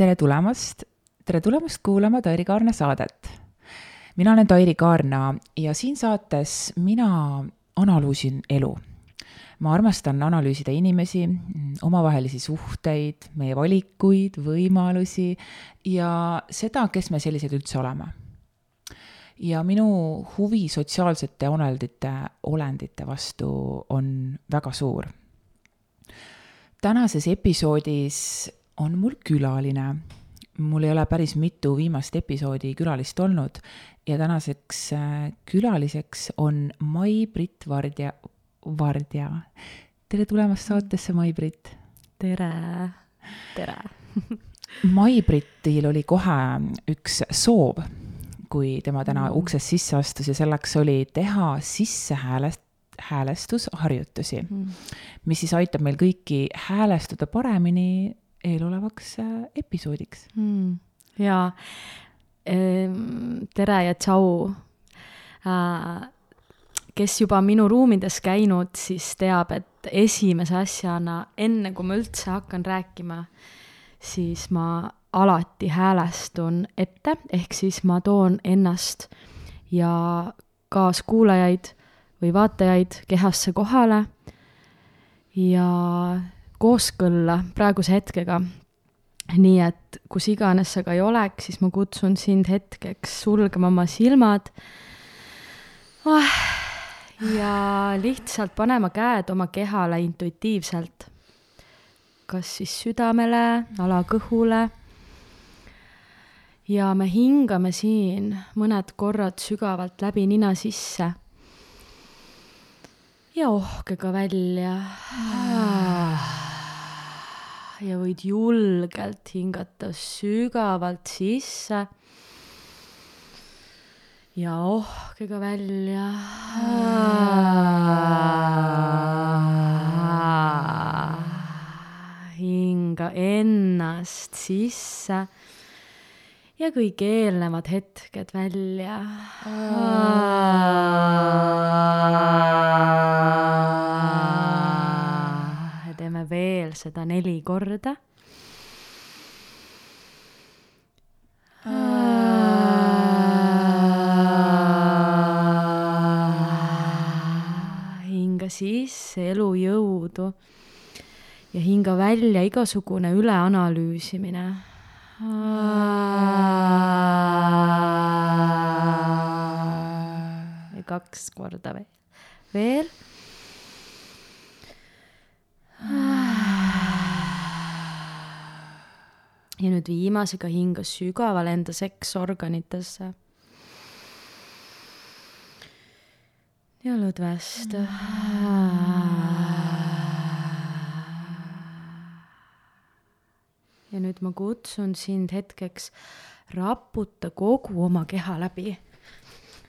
tere tulemast, tere tulemast kuulama Tairi Kaarna saadet. mina olen Tairi Kaarna ja siin saates mina analüüsin elu. ma armastan analüüsida inimesi, omavahelisi suhteid, meie valikuid, võimalusi ja seda, kes me sellised üldse oleme. ja minu huvi sotsiaalsete olendite, olendite vastu on väga suur. tänases episoodis on mul külaline. mul ei ole päris mitu viimast episoodi külalist olnud ja tänaseks äh, külaliseks on Mai-Britt Vardja, Vardja. tere tulemast saatesse, Mai-Britt. tere, tere Mai-Brittil oli kohe üks soov, kui tema täna mm. uksest sisse astus ja selleks oli teha sissehäälest, häälestusharjutusi mm., mis siis aitab meil kõiki häälestuda paremini eelolevaks äh, episoodiks mm,. ehm, tere ja tšau. Äh, kes juba minu ruumides käinud, siis teab, et esimese asjana, enne kui ma üldse hakkan rääkima, siis ma alati häälestun ette, ehk siis ma toon ennast ja kaaskuulajaid või vaatajaid kehasse kohale ja kooskõlla praeguse hetkega. nii et kus iganes sa ka ei oleks, siis ma kutsun sind hetkeks sulgema oma silmad oh, ja lihtsalt panema käed oma kehale intuitiivselt. kas siis südamele, alakõhule. ja me hingame siin mõned korrad sügavalt läbi nina sisse ja ohkega välja ja võid julgelt hingata sügavalt sisse. ja ohkega välja. hinga ennast sisse ja kõik eelnevad hetked välja. Veel seda neli korda. hinga sisse elujõudu ja hinga välja igasugune üleanalüüsimine ja kaks korda veel, veel. Ja nüüd viimasega hinga sügavale enda seksorganitesse. ja lõdvesta ja nüüd ma kutsun sind hetkeks, raputa kogu oma keha läbi.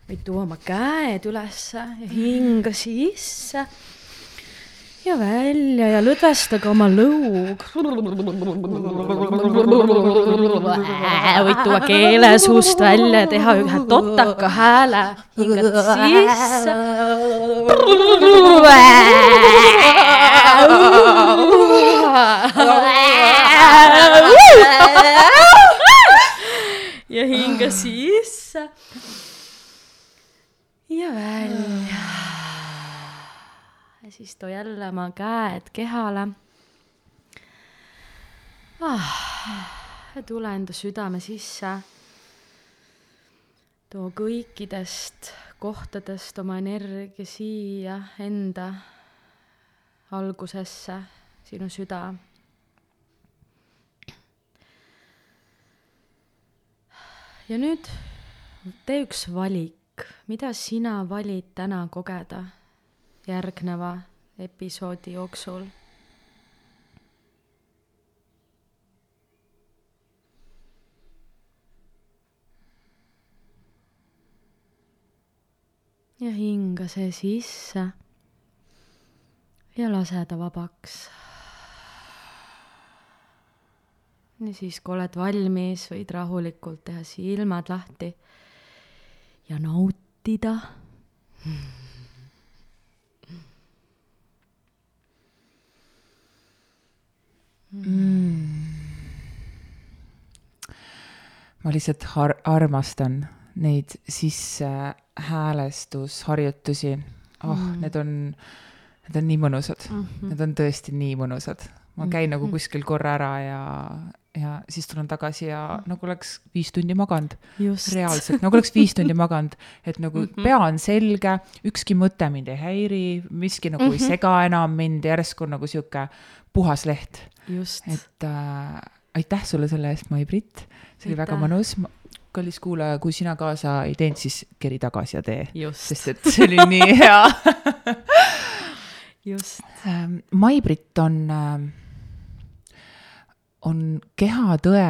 võid tuua oma käed ülesse ja hinga sisse ja välja ja lõdvestage oma lõug. võid tuua keele suust välja ja teha ühe totaka hääle. hingad sisse ja hinga sisse. ja välja. Siis too jälle oma käed kehale ah,. tule enda südame sisse. too kõikidest kohtadest oma energia siia enda algusesse, sinu süda ja nüüd tee üks valik, mida sina valid täna kogeda järgneva episoodi jooksul. ja hinga see sisse ja lase ta vabaks ja siis, kui oled valmis, võid rahulikult teha silmad lahti ja nautida mm.. ma lihtsalt har-, armastan neid sissehäälestusharjutusi. oh mm., need on, need on nii mõnusad mm, -hmm. need on tõesti nii mõnusad. ma käin mm -hmm. nagu mhm. kuskil korra ära ja, ja siis tulen tagasi ja mm. nagu oleks viis tundi maganud. reaalselt, nagu oleks viis tundi maganud, et nagu mm -hmm. pea on selge, ükski mõte mind ei häiri, miski nagu mm -hmm. ei mhm. sega enam mind, järsku nagu sihuke puhas leht. Et äh, aitäh sulle selle eest, Mai-Britt, see oli väga mõnus. Kallis kuulaja, kui sina kaasa ei teinud, siis keri tagasi ja tee. sest et see oli nii hea. Just. Ähm, Mai-Britt on, ähm, on kehatõe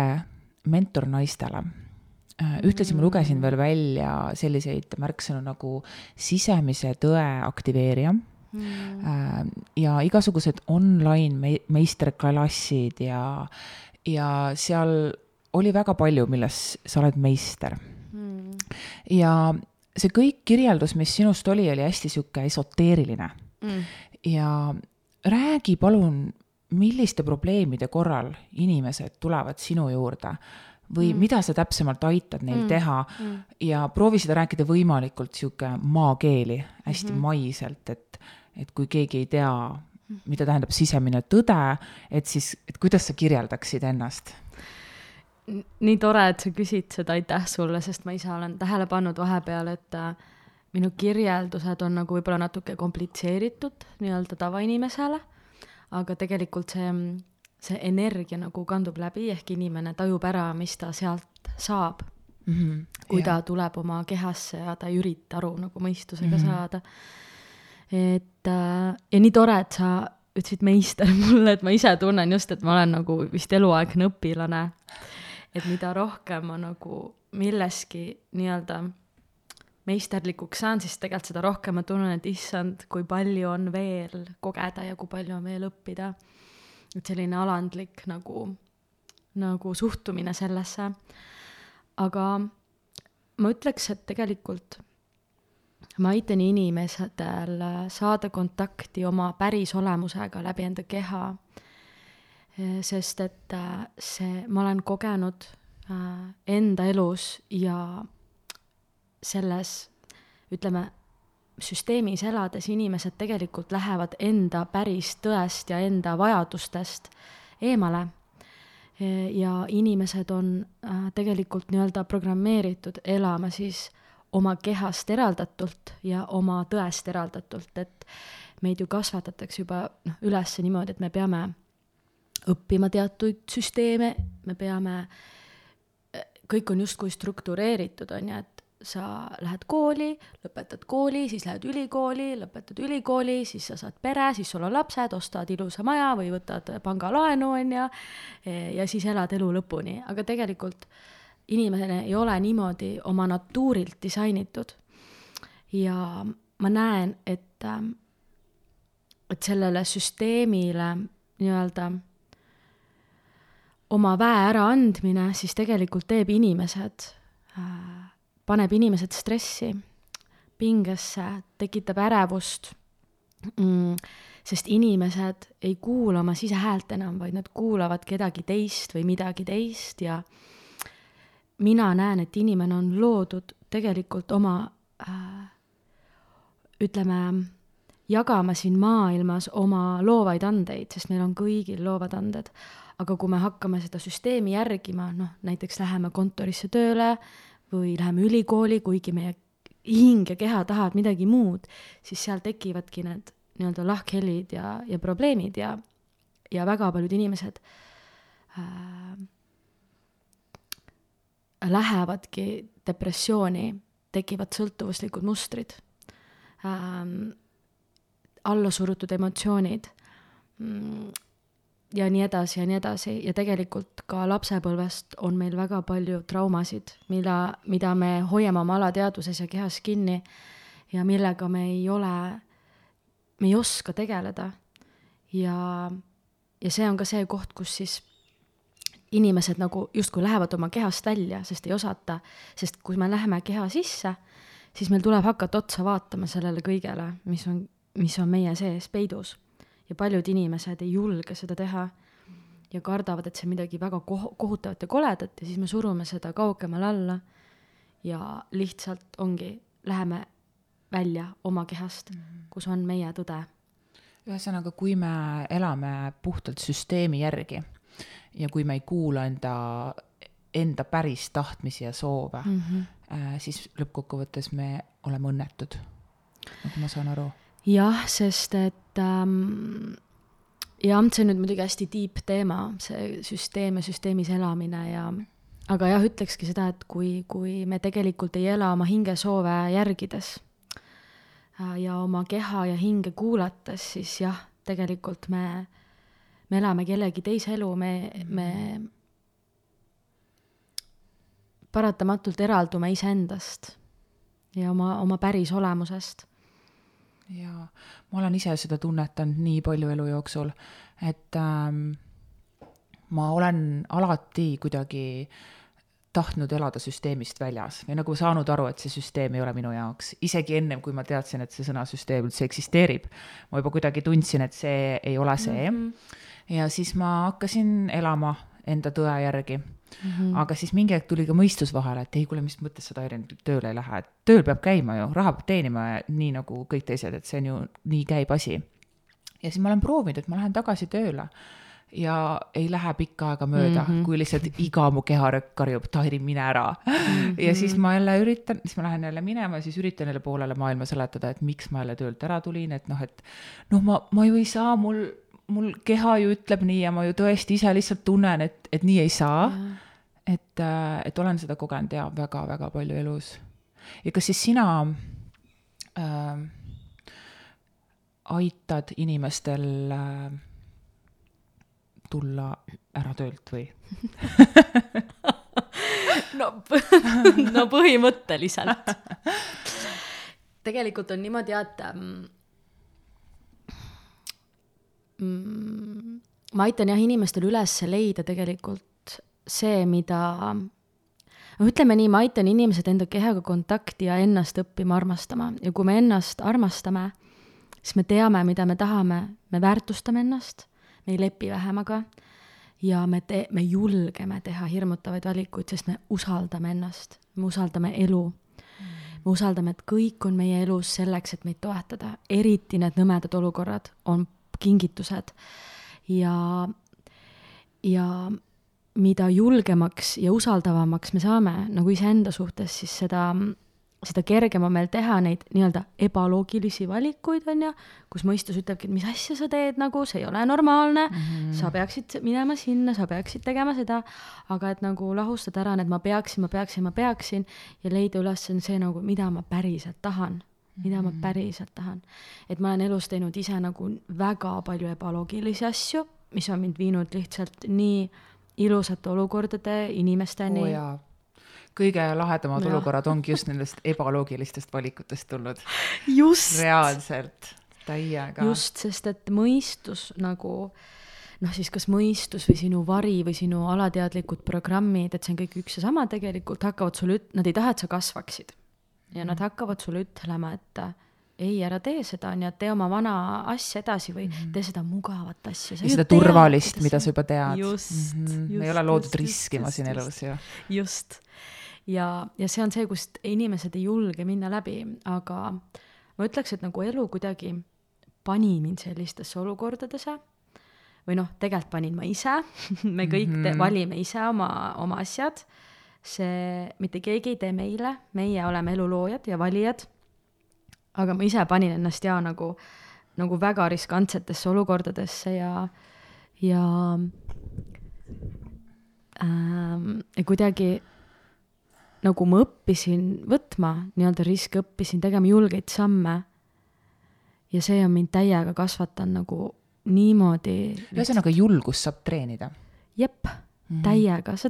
mentor naistele. Äh, ühtlasi ma lugesin veel välja selliseid märksõnu nagu sisemise tõe aktiveerija mm. ja igasugused online me-, meisterklassid ja, ja seal oli väga palju, milles sa oled meister mm.. ja see kõik kirjeldus, mis sinust oli, oli hästi sihuke esoteeriline mm. ja räägi palun, milliste probleemide korral inimesed tulevad sinu juurde või mm. mida sa täpsemalt aitad neil mm. teha mm. ja proovi seda rääkida võimalikult sihuke maakeeli, hästi mm -hmm. maiselt, et, et kui keegi ei tea, mida tähendab sisemine tõde, et siis, et kuidas sa kirjeldaksid ennast nii tore, et sa küsid seda, aitäh sulle, sest ma ise olen tähele pannud vahepeal, et äh, minu kirjeldused on nagu võib-olla natuke komplitseeritud nii-öelda tavainimesele, aga tegelikult see, see energia nagu kandub läbi, ehk inimene tajub ära, mis ta sealt saab mm. -hmm, kui yeah. ta tuleb oma kehasse ja ta ei ürita aru nagu mõistusega mm -hmm. saada. Et äh, ja nii tore, et sa ütlesid meister mulle, et ma ise tunnen just, et ma olen nagu vist eluaegne õpilane et mida rohkem ma nagu milleski nii-öelda meisterlikuks saan, siis tegelikult seda rohkem ma tunnen, et issand, kui palju on veel kogeda ja kui palju on veel õppida. et selline alandlik nagu, nagu suhtumine sellesse. aga ma ütleks, et tegelikult ma aitan inimestel saada kontakti oma päris olemusega läbi enda keha Eh, sest et äh, see, ma olen kogenud äh, enda elus ja selles, ütleme, süsteemis elades inimesed tegelikult lähevad enda päris tõest ja enda vajadustest eemale. Ja inimesed on äh, tegelikult nii-öelda programmeeritud elama siis oma kehast eraldatult ja oma tõest eraldatult, et meid ju kasvatatakse juba noh, üles niimoodi, et me peame õppima teatud süsteeme, me peame, kõik on justkui struktureeritud, on ju, et sa lähed kooli, lõpetad kooli, siis lähed ülikooli, lõpetad ülikooli, siis sa saad pere, siis sul on lapsed, ostad ilusa maja või võtad pangalaenu, on ju, ja siis elad elu lõpuni, aga tegelikult inimene ei ole niimoodi oma natuurilt disainitud. ja ma näen, et, et sellele süsteemile nii-öelda oma väe äraandmine siis tegelikult teeb inimesed, äh, paneb inimesed stressi, pingesse, tekitab ärevust mm,, sest inimesed ei kuula oma sisehäält enam, vaid nad kuulavad kedagi teist või midagi teist ja mina näen, et inimene on loodud tegelikult oma äh, ütleme, jagama siin maailmas oma loovaid andeid, sest meil on kõigil loovad anded. Aga kui me hakkame seda süsteemi järgima, noh, näiteks läheme kontorisse tööle või läheme ülikooli, kuigi meie hing ja keha tahavad midagi muud, siis seal tekivadki need nii-öelda lahkhelid ja, ja probleemid ja, ja väga paljud inimesed äh, lähevadki depressiooni, tekivad sõltuvuslikud mustrid äh,, allasurutud emotsioonid mm, ja nii edasi ja nii edasi ja tegelikult ka lapsepõlvest on meil väga palju traumasid, mida, mida me hoiame oma alateadvuses ja kehas kinni ja millega me ei ole, me ei oska tegeleda. ja, ja see on ka see koht, kus siis inimesed nagu justkui lähevad oma kehast välja, sest ei osata, sest kui me läheme keha sisse, siis meil tuleb hakata otsa vaatama sellele kõigele, mis on, mis on meie sees peidus ja paljud inimesed ei julge seda teha. ja kardavad, et see on midagi väga koh-, kohutavat ja koledat ja siis me surume seda kaugemale alla ja lihtsalt ongi, läheme välja oma kehast mm, -hmm. kus on meie tõde. ühesõnaga, kui me elame puhtalt süsteemi järgi ja kui me ei kuula enda, enda päris tahtmisi ja soove mm, -hmm. äh, siis lõppkokkuvõttes me oleme õnnetud, nagu ma saan aru. jah, sest et ähm, jah, see on nüüd muidugi hästi deep teema, see süsteem ja süsteemis elamine ja aga jah, ütlekski seda, et kui, kui me tegelikult ei ela oma hingesoove järgides äh, ja oma keha ja hinge kuulates, siis jah, tegelikult me me elame kellegi teise elu, me, me paratamatult eraldume iseendast ja oma, oma päris olemusest. jaa, ma olen ise seda tunnetanud nii palju elu jooksul, et ähm, ma olen alati kuidagi tahtnud elada süsteemist väljas või nagu saanud aru, et see süsteem ei ole minu jaoks, isegi ennem kui ma teadsin, et see sõna süsteem üldse eksisteerib. ma juba kuidagi tundsin, et see ei ole see mm. -hmm ja siis ma hakkasin elama enda tõe järgi mm. -hmm. aga siis mingi hetk tuli ka mõistus vahele, et ei, kuule, mis mõttes sa, Tairen, tööle ei lähe, et tööl peab käima ju, raha peab teenima nii nagu kõik teised, et see on ju, nii käib asi. ja siis ma olen proovinud, et ma lähen tagasi tööle ja ei lähe pikka aega mööda mm, -hmm. kui lihtsalt iga mu keharõkk karjub, Tairi, mine ära mm. -hmm. ja siis ma jälle üritan, siis ma lähen jälle minema ja siis üritan jälle poolele maailma seletada, et miks ma jälle töölt ära tulin, et noh, et noh, ma, ma ju ei saa, mul mul keha ju ütleb nii ja ma ju tõesti ise lihtsalt tunnen, et, et nii ei saa. et, äh, et olen seda kogenud ja väga-väga palju elus. ja kas siis sina äh, aitad inimestel äh, tulla ära töölt või no, no põhimõtteliselt. tegelikult on niimoodi, et mm, Mm, ma aitan jah inimestel üles leida tegelikult see, mida, no ütleme nii, ma aitan inimesed enda kehaga kontakti ja ennast õppima armastama. Ja kui me ennast armastame, siis me teame, mida me tahame, me väärtustame ennast, me ei lepi vähemaga ja me te-, me julgeme teha hirmutavaid valikuid, sest me usaldame ennast, me usaldame elu. Me usaldame, et kõik on meie elus selleks, et meid toetada, eriti need nõmedad olukorrad on kingitused. Ja, ja mida julgemaks ja usaldavamaks me saame nagu iseenda suhtes, siis seda, seda kergem on meil teha neid nii-öelda ebaloogilisi valikuid, on ju, kus mõistus ütlebki, et mis asja sa teed nagu, see ei ole normaalne. Mm, -hmm. sa peaksid minema sinna, sa peaksid tegema seda, aga et nagu lahustada ära need ma peaksin, ma peaksin, ma peaksin ja leida üles see nagu, mida ma päriselt tahan mida ma mm. päriselt tahan. et ma olen elus teinud ise nagu väga palju ebaloogilisi asju, mis on mind viinud lihtsalt nii ilusate olukordade inimesteni oh kõige lahedamad ja. olukorrad ongi just nendest ebaloogilistest valikutest tulnud. reaalselt, täiega. just, sest et mõistus nagu noh, siis kas mõistus või sinu vari või sinu alateadlikud programmid, et see on kõik üks ja sama tegelikult, hakkavad sulle üt-, nad ei taha, et sa kasvaksid ja nad hakkavad sulle ütlema, et ei, ära tee seda, on ju, et tee oma vana asja edasi või -hmm. tee seda mugavat asja. ja seda turvalist, mida sa juba tead. just mm, -hmm. just. me ei ole loodud just, riskima just, siin elus ju. just. ja, ja see on see, kust inimesed ei julge minna läbi, aga ma ütleks, et nagu elu kuidagi pani mind sellistesse olukordadesse või noh, tegelikult panin ma ise me kõik mm -hmm. valime ise oma, oma asjad see, mitte keegi ei tee meile, meie oleme elu loojad ja valijad. aga ma ise panin ennast ja nagu, nagu väga riskantsetesse olukordadesse ja, ja ähm, ja kuidagi nagu ma õppisin võtma nii-öelda riske, õppisin tegema julgeid samme. ja see on mind täiega kasvatanud nagu niimoodi. ühesõnaga, julgust saab treenida. jep mm, -hmm. täiega, sa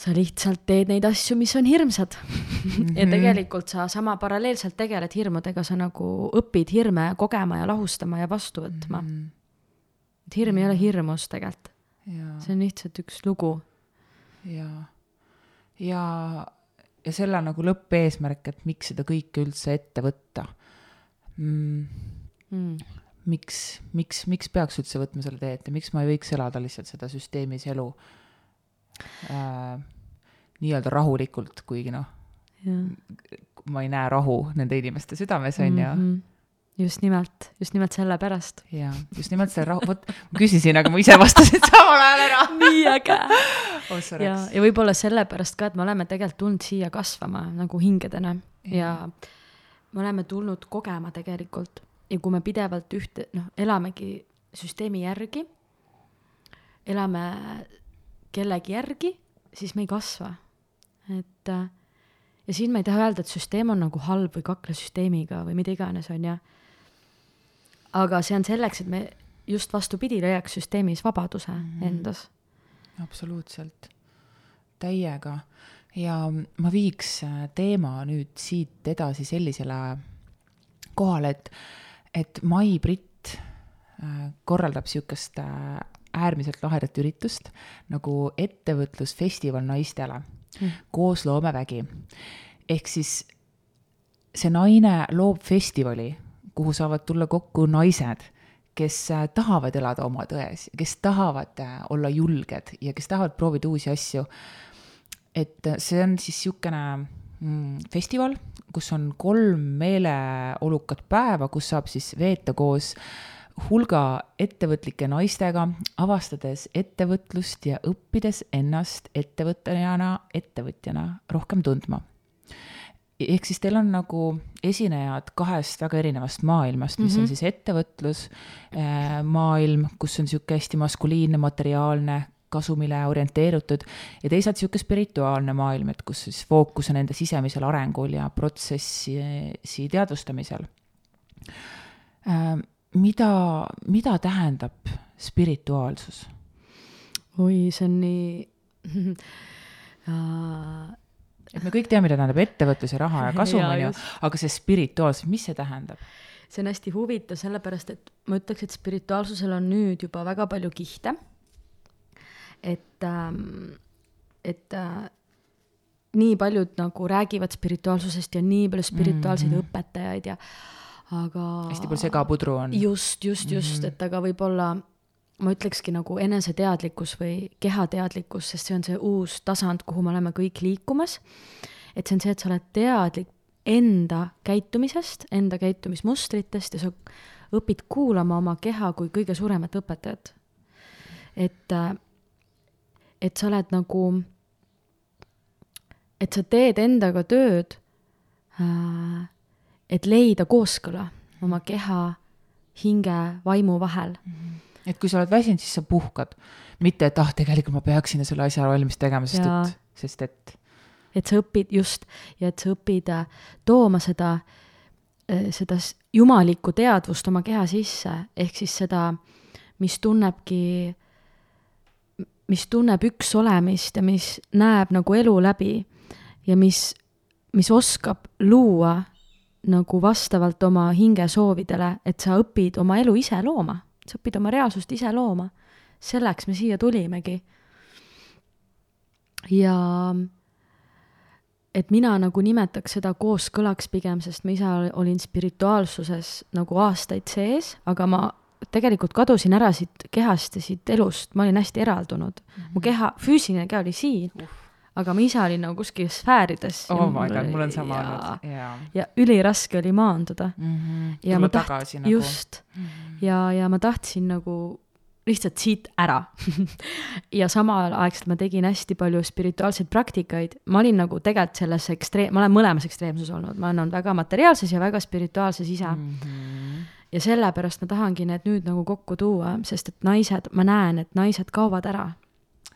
sa lihtsalt teed neid asju, mis on hirmsad mm. ja tegelikult sa sama paralleelselt tegeled hirmudega, sa nagu õpid hirme kogema ja lahustama ja vastu võtma mm. -hmm. et hirm ei ole hirmus tegelikult. see on lihtsalt üks lugu. ja, ja, ja selle nagu lõppeesmärk, et miks seda kõike üldse ette võtta mm.. Mm. miks, miks, miks peaks üldse võtma selle tee ette, miks ma ei võiks elada lihtsalt seda süsteemis elu äh, nii-öelda rahulikult, kuigi noh, ma ei näe rahu nende inimeste südames, on ju Mhm. just nimelt, just nimelt sellepärast. ja just nimelt see rahu, vot ma küsisin, aga ma ise vastasin samal ajal ära nii äge. oh, ja, ja võib-olla sellepärast ka, et me oleme tegelikult tulnud siia kasvama nagu hingedena ja me oleme tulnud kogema tegelikult ja kui me pidevalt ühte, noh, elamegi süsteemi järgi, elame kellegi järgi, siis me ei kasva. et äh, ja siin ma ei taha öelda, et süsteem on nagu halb või kakle süsteemiga või mida iganes, on ju. aga see on selleks, et me just vastupidi leiaks süsteemis vabaduse mm -hmm. endas absoluutselt, täiega. ja ma viiks äh, teema nüüd siit edasi sellisele kohale, et, et Mai-Britt äh, korraldab äh, äärmiselt lahedat üritust nagu ettevõtlusfestival naistele mm. koos loomevägi. ehk siis see naine loob festivali, kuhu saavad tulla kokku naised kes äh, tahavad elada oma tões, kes tahavad äh, olla julged ja kes tahavad proovida uusi asju. et äh, see on siis niisugune mm, festival, kus on kolm meeleolukat päeva, kus saab siis veeta koos hulga ettevõtlike naistega, avastades ettevõtlust ja õppides ennast ettevõtjana, ettevõtjana rohkem tundma ehk siis teil on nagu esinejad kahest väga erinevast maailmast, mis mm -hmm. on siis ettevõtlus äh, maailm, kus on niisugune hästi maskuliinne, materiaalne, kasumile orienteerutud ja teisalt niisugune spirituaalne maailm, et kus siis fookus on enda sisemisel arengul ja protsessi teadvustamisel äh,. Mida, mida tähendab spirituaalsus? oi, see on nii et me kõik teame, mida tähendab ettevõtlus ja raha ja kasum, on ju, aga see spirituaalsus, mis see tähendab? see on hästi huvitav, sellepärast et ma ütleks, et spirituaalsusel on nüüd juba väga palju kihte. et ähm,, et äh, nii paljud nagu räägivad spirituaalsusest ja nii palju spirituaalseid mm -hmm. õpetajaid ja aga hästi palju segapudru on. just, just, just mm, -hmm. et aga võib-olla ma ütlekski nagu eneseteadlikkus või kehateadlikkus, sest see on see uus tasand, kuhu me oleme kõik liikumas. et see on see, et sa oled teadlik enda käitumisest, enda käitumismustritest ja sa õpid kuulama oma keha kui kõige suuremat õpetajat. et, et sa oled nagu, et sa teed endaga tööd, et leida kooskõla oma keha, hinge, vaimu vahel mm. -hmm et kui sa oled väsinud, siis sa puhkad. mitte, et ah, tegelikult ma peaksin selle asja valmis tegema, sest ja. et, sest et. et sa õpid just ja et sa õpid äh, tooma seda, äh, seda jumalikku teadvust oma keha sisse, ehk siis seda, mis tunnebki, mis tunneb üks olemist ja mis näeb nagu elu läbi ja mis, mis oskab luua nagu vastavalt oma hinge soovidele, et sa õpid oma elu ise looma sa õpid oma reaalsust ise looma. selleks me siia tulimegi. ja et mina nagu nimetaks seda kooskõlaks pigem, sest ma ise olin spirituaalsuses nagu aastaid sees, aga ma tegelikult kadusin ära siit kehast ja siit elust, ma olin hästi eraldunud mm. -hmm. mu keha, füüsiline keha oli siin uh., aga ma ise olin nagu kuskil sfäärides. oh my god, mul on sama olnud, jaa. ja üliraske oli maanduda mm. -hmm. ja Tulla ma taht-, nagu. just mm. -hmm. ja, ja ma tahtsin nagu lihtsalt siit ära ja samaaegselt ma tegin hästi palju spirituaalseid praktikaid, ma olin nagu tegelikult selles ekstreem, ma olen mõlemas ekstreemsuses olnud, ma olen olnud väga materiaalses ja väga spirituaalses ise mm. -hmm. ja sellepärast ma tahangi need nüüd nagu kokku tuua, sest et naised, ma näen, et naised kaovad ära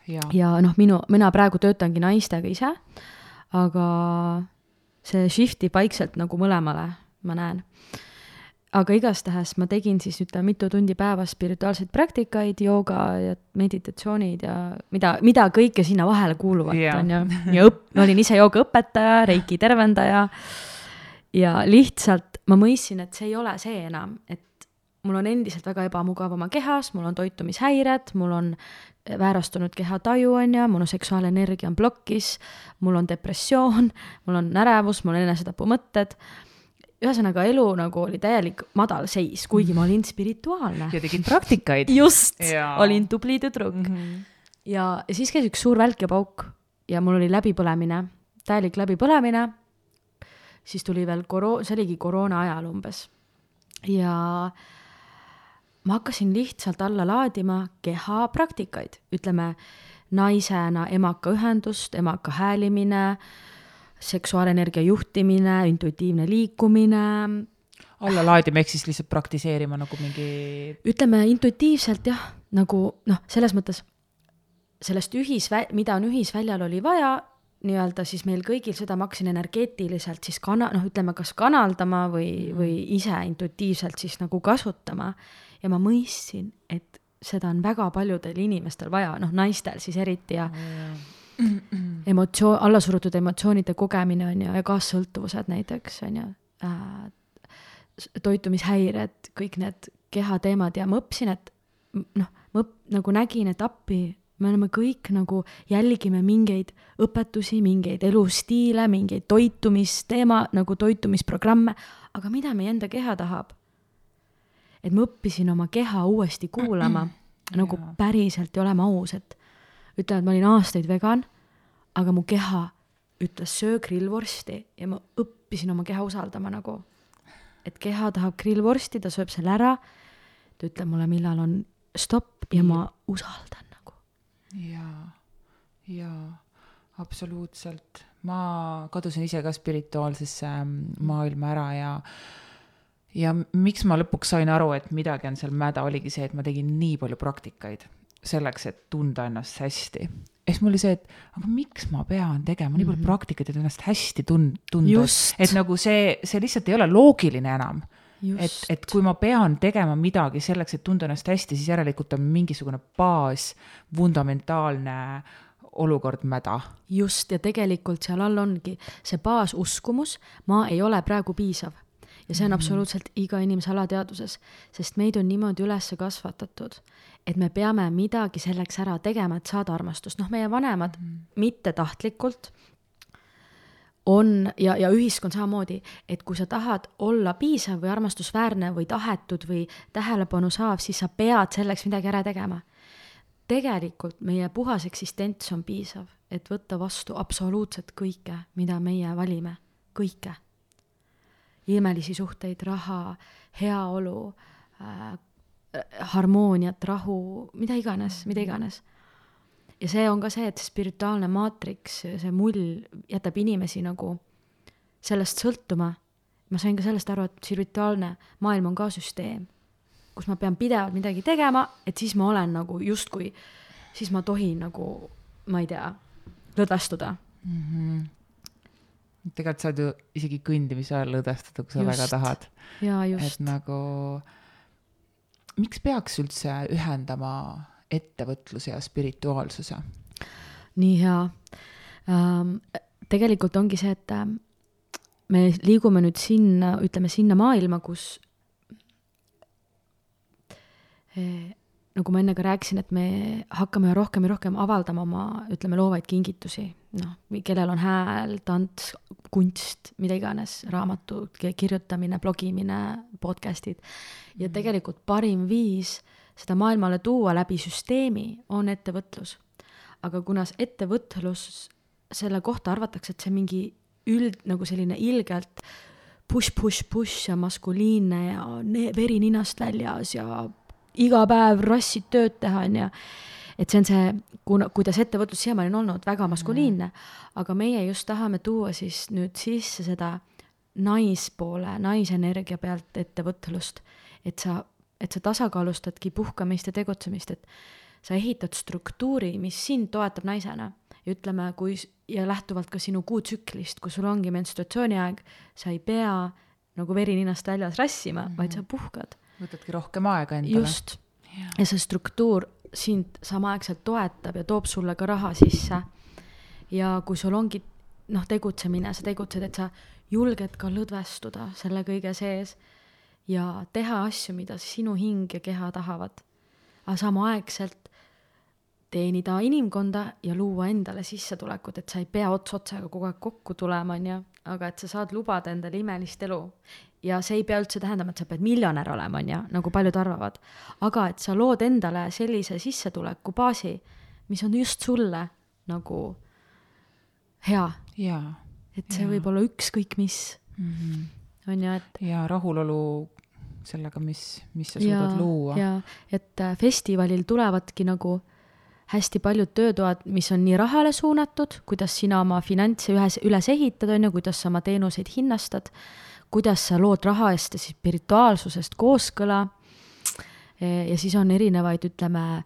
ja, ja noh, minu, mina praegu töötangi naistega ise, aga see shift ib vaikselt nagu mõlemale, ma näen. aga igastahes ma tegin siis ütleme mitu tundi päevas spirituaalseid praktikaid, jooga ja meditatsioonid ja mida, mida kõike sinna vahele kuuluvat yeah., on ju. ja õpp-, ma olin ise joogaõpetaja, reiki tervendaja ja lihtsalt ma mõistsin, et see ei ole see enam, et mul on endiselt väga ebamugav oma kehas, mul on toitumishäired, mul on väärastunud kehataju, on ju, on seksuaalenergia on plokis, mul on depressioon, mul on ärevus, mul on enesetapumõtted, ühesõnaga elu nagu oli täielik madalseis, kuigi ma olin spirituaalne. ja tegid praktikaid. just, olin tubli tüdruk mm. -hmm. ja, siis käis üks suur välk ja mul oli läbipõlemine, täielik läbipõlemine. siis tuli veel koro-, see oligi koroona ajal umbes. ja ma hakkasin lihtsalt alla laadima kehapraktikaid, ütleme naisena emaka ühendust, emaka häälimine, seksuaalenergia juhtimine, intuitiivne liikumine. allalaadima ehk siis lihtsalt praktiseerima nagu mingi. ütleme intuitiivselt jah, nagu noh, selles mõttes sellest ühisvä-, mida on ühisväljal oli vaja, nii-öelda siis meil kõigil seda ma hakkasin energeetiliselt siis kana-, noh, ütleme kas kanaldama või, või ise intuitiivselt siis nagu kasutama. Ja ma mõistsin, et seda on väga paljudel inimestel vaja, noh, naistel siis eriti ja mm emotsioon, allasurutud emotsioonide kogemine on ju, ja kaassõltuvused näiteks on ju äh,, toitumishäired, kõik need kehateemad ja ma õppisin, et noh, ma õp-, nagu nägin, et appi, me oleme kõik nagu, jälgime mingeid õpetusi, mingeid elustiile, mingeid toitumisteema, nagu toitumisprogramme, aga mida meie enda keha tahab? Et ma õppisin oma keha uuesti kuulama nagu päriselt ja olema aus, et ütlen, et ma olin aastaid vegan, aga mu keha ütles söö grillvorsti ja ma õppisin oma keha usaldama nagu. et keha tahab grillvorsti, ta sööb selle ära, ta ütleb mulle, millal on stopp ja ma usaldan nagu. jaa, jaa, absoluutselt. ma kadusin ise ka spirituaalsesse mm, maailma ära ja ja miks ma lõpuks sain aru, et midagi on seal mäda, oligi see, et ma tegin nii palju praktikaid selleks, et tunda ennast hästi. ja siis mul oli see, et aga miks ma pean tegema nii palju mm -hmm. praktikaid, et ennast hästi tund-, tunda, et nagu see, see lihtsalt ei ole loogiline enam. et, et kui ma pean tegema midagi selleks, et tunda ennast hästi, siis järelikult on mingisugune baas, fundamentaalne olukord mäda. just, ja tegelikult seal all ongi see baasuskumus, ma ei ole praegu piisav ja see on -hmm. absoluutselt iga inimese alateadvuses, sest meid on niimoodi üles kasvatatud, et me peame midagi selleks ära tegema, et saada armastust, noh, meie vanemad mm -hmm. mittetahtlikult on ja, ja ühiskond samamoodi, et kui sa tahad olla piisav või armastusväärne või tahetud või tähelepanu saav, siis sa pead selleks midagi ära tegema. tegelikult meie puhas eksistents on piisav, et võtta vastu absoluutselt kõike, mida meie valime, kõike imelisi suhteid, raha, heaolu äh,, harmooniat, rahu, mida iganes, mida iganes. ja see on ka see, et spirituaalne maatriks, see mull jätab inimesi nagu sellest sõltuma. ma sain ka sellest aru, et spirituaalne maailm on ka süsteem, kus ma pean pidevalt midagi tegema, et siis ma olen nagu justkui, siis ma tohin nagu, ma ei tea, lõdvestuda mm. -hmm tegelikult saad ju isegi kõndimise ajal lõdvestada, kui sa just. väga tahad. et nagu, miks peaks üldse ühendama ettevõtluse ja spirituaalsuse? nii hea ähm,. tegelikult ongi see, et ähm, me liigume nüüd sinna, ütleme sinna maailma, kus eh, nagu ma enne ka rääkisin, et me hakkame rohkem ja rohkem avaldama oma, ütleme, loovaid kingitusi, noh, kellel on hääl, tants, kunst, mida iganes, raamatu kirjutamine, blogimine, podcast'id. ja mhm. tegelikult parim viis seda maailmale tuua läbi süsteemi on ettevõtlus. aga kuna ettevõtlus, selle kohta arvatakse, et see mingi üld, nagu selline ilgelt push, push, push ja maskuliinne ja veri ninast väljas ja iga päev rassid tööd teha, on ju. et see on see, kuna, kuidas ettevõtlus siiamaani on olnud väga maskuliinne, aga meie just tahame tuua siis nüüd sisse seda naispoole, naisenergia pealt ettevõtlust, et sa, et sa tasakaalustadki puhkamist ja tegutsemist, et sa ehitad struktuuri, mis sind toetab naisena. Ja ütleme, kui ja lähtuvalt ka sinu kuutsüklist, kui sul ongi menstruatsiooniaeg, sa ei pea nagu veri ninast väljas rassima mm, -hmm. vaid sa puhkad võtadki rohkem aega endale. just, ja see struktuur sind samaaegselt toetab ja toob sulle ka raha sisse. ja kui sul ongi noh, tegutsemine, sa tegutsed, et sa julged ka lõdvestuda selle kõige sees ja teha asju, mida sinu hing ja keha tahavad. aga samaaegselt teenida inimkonda ja luua endale sissetulekut, et sa ei pea ots otsaga kogu aeg kokku tulema, on ju, aga et sa saad lubada endale imelist elu ja see ei pea üldse tähendama, et sa pead miljonär olema, on ju, nagu paljud arvavad. aga et sa lood endale sellise sissetuleku baasi, mis on just sulle nagu hea. et see võib olla ükskõik mis mm, -hmm. on ju, et. ja rahulolu sellega, mis, mis sa suudad ja, luua. ja, et äh, festivalil tulevadki nagu hästi paljud töötoad, mis on nii rahale suunatud, kuidas sina oma finantse ühes, üles ehitad, on ju, kuidas sa oma teenuseid hinnastad, kuidas sa lood raha eest ja spirituaalsusest kooskõla. ja siis on erinevaid, ütleme,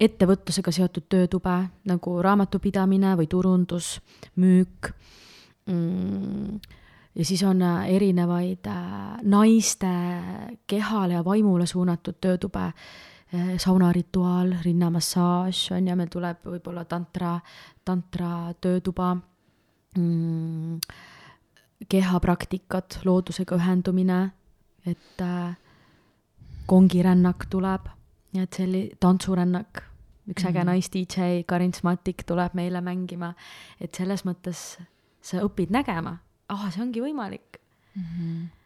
ettevõtlusega seotud töötube nagu raamatupidamine või turundus, müük. Mm ja siis on äh, erinevaid naiste kehale ja vaimule suunatud töötube, saunarituaal, rinnamassaaž on ju, meil tuleb võib-olla tantra, tantra töötuba. Mm,, kehapraktikad, loodusega ühendumine, et äh, kongirännak tuleb, et selli-, tantsurännak, üks mm -hmm. äge mhm. nais-DJ Karin Smatik tuleb meile mängima, et selles mõttes sa õpid nägema. Ah, see ongi võimalik. Mm. -hmm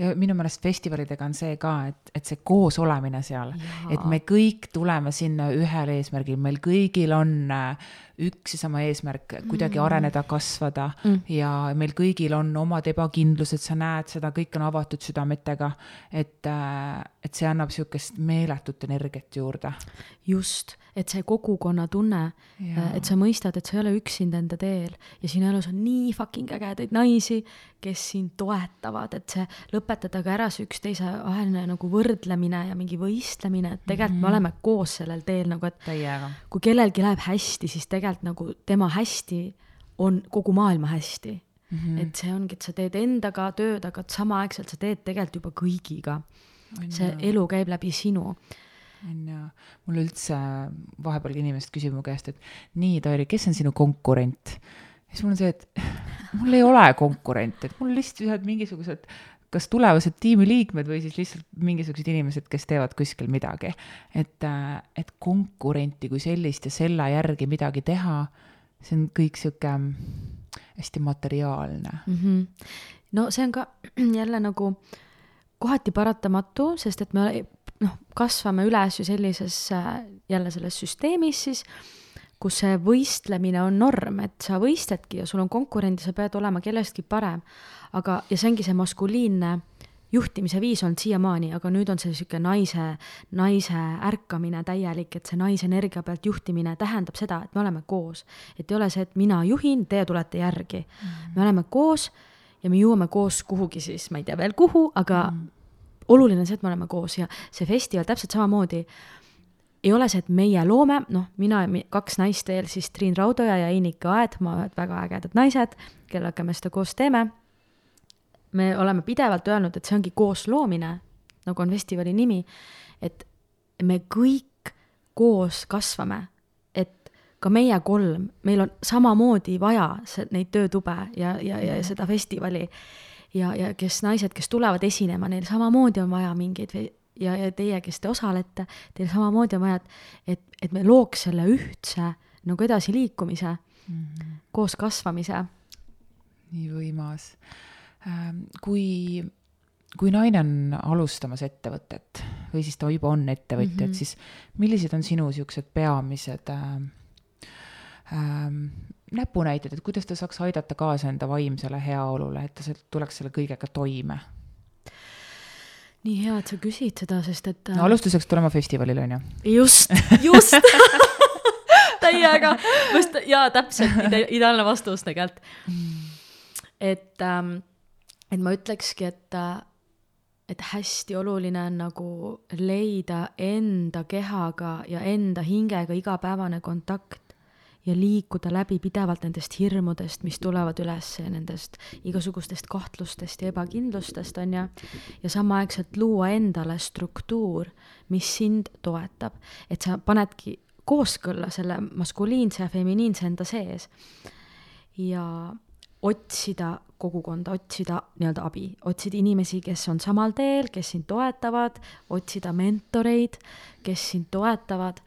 ja minu meelest festivalidega on see ka, et, et see koos olemine seal, et me kõik tuleme sinna ühel eesmärgil, meil kõigil on äh, üks ja sama eesmärk, kuidagi mm. areneda, kasvada mm. ja meil kõigil on omad ebakindlused, sa näed seda, kõik on avatud südametega. et, äh, et see annab sihukest meeletut energiat juurde. just et see kogukonnatunne, et sa mõistad, et sa ei ole üksinda enda teel ja sinu elus on nii fucking ägedaid naisi, kes sind toetavad, et see lõpetada ka ära see üksteise vaheline nagu võrdlemine ja mingi võistlemine, et tegelikult mm -hmm. me mhm. oleme koos sellel teel nagu, et Täiega. kui kellelgi läheb hästi, siis tegelikult nagu tema hästi on kogu maailma hästi mm. -hmm. et see ongi, et sa teed endaga tööd, aga samaaegselt sa teed tegelikult juba kõigiga. see elu käib läbi sinu on ju, mul üldse vahepeal inimesed küsivad mu käest, et nii, Tairi, kes on sinu konkurent? siis mul on see, et mul ei ole konkurente, et mul lihtsalt mingisugused kas tulevased tiimiliikmed või siis lihtsalt mingisugused inimesed, kes teevad kuskil midagi. et, et konkurenti kui sellist ja selle järgi midagi teha, see on kõik sihuke hästi materiaalne mm. -hmm. no see on ka jälle nagu kohati paratamatu, sest et me noh, kasvame üles ju sellises jälle selles süsteemis siis, kus see võistlemine on norm, et sa võistledki ja sul on konkurent ja sa pead olema kellestki parem. aga, ja see ongi see maskuliinne juhtimise viis olnud siiamaani, aga nüüd on see niisugune naise, naise ärkamine täielik, et see naisenergia pealt juhtimine tähendab seda, et me oleme koos. et ei ole see, et mina juhin, teie tulete järgi mm. -hmm. me oleme koos ja me jõuame koos kuhugi siis, ma ei tea veel kuhu, aga mm -hmm oluline on see, et me oleme koos ja see festival täpselt samamoodi ei ole see, et meie loome, noh, mina ja kaks naist veel, siis Triin Raudoja ja Einika Aed, väga ägedad naised, kellega me seda koos teeme. me oleme pidevalt öelnud, et see ongi koosloomine, nagu on festivali nimi, et me kõik koos kasvame, et ka meie kolm, meil on samamoodi vaja see, neid töötube ja, ja, ja seda festivali ja, ja kes naised, kes tulevad esinema, neil samamoodi on vaja mingeid ja, ja teie, kes te osalete, teil samamoodi on vaja, et, et, et me looks selle ühtse nagu edasiliikumise mm, -hmm. koos kasvamise. nii võimas. Ähm, kui, kui naine on alustamas ettevõtet või siis ta juba on ettevõtja mm, -hmm. et siis millised on sinu niisugused peamised äh, ähm, näpunäited, et kuidas ta saaks aidata kaasa enda vaimsele heaolule, et ta tuleks selle kõigega toime? Nii hea, et sa küsid seda, sest et no alustuseks tulema festivalile, on ju? just, just täiega, just, jaa, täpselt ide,, ideaalne vastus tegelikult. et ähm,, et ma ütlekski, et et hästi oluline on nagu leida enda kehaga ja enda hingega igapäevane kontakt ja liikuda läbi pidevalt nendest hirmudest, mis tulevad üles nendest igasugustest kahtlustest ja ebakindlustest, on ju, ja samaaegselt luua endale struktuur, mis sind toetab, et sa panedki kooskõlla selle maskuliinse ja feminiinse enda sees ja otsida kogukonda, otsida nii-öelda abi, otsida inimesi, kes on samal teel, kes sind toetavad, otsida mentoreid, kes sind toetavad,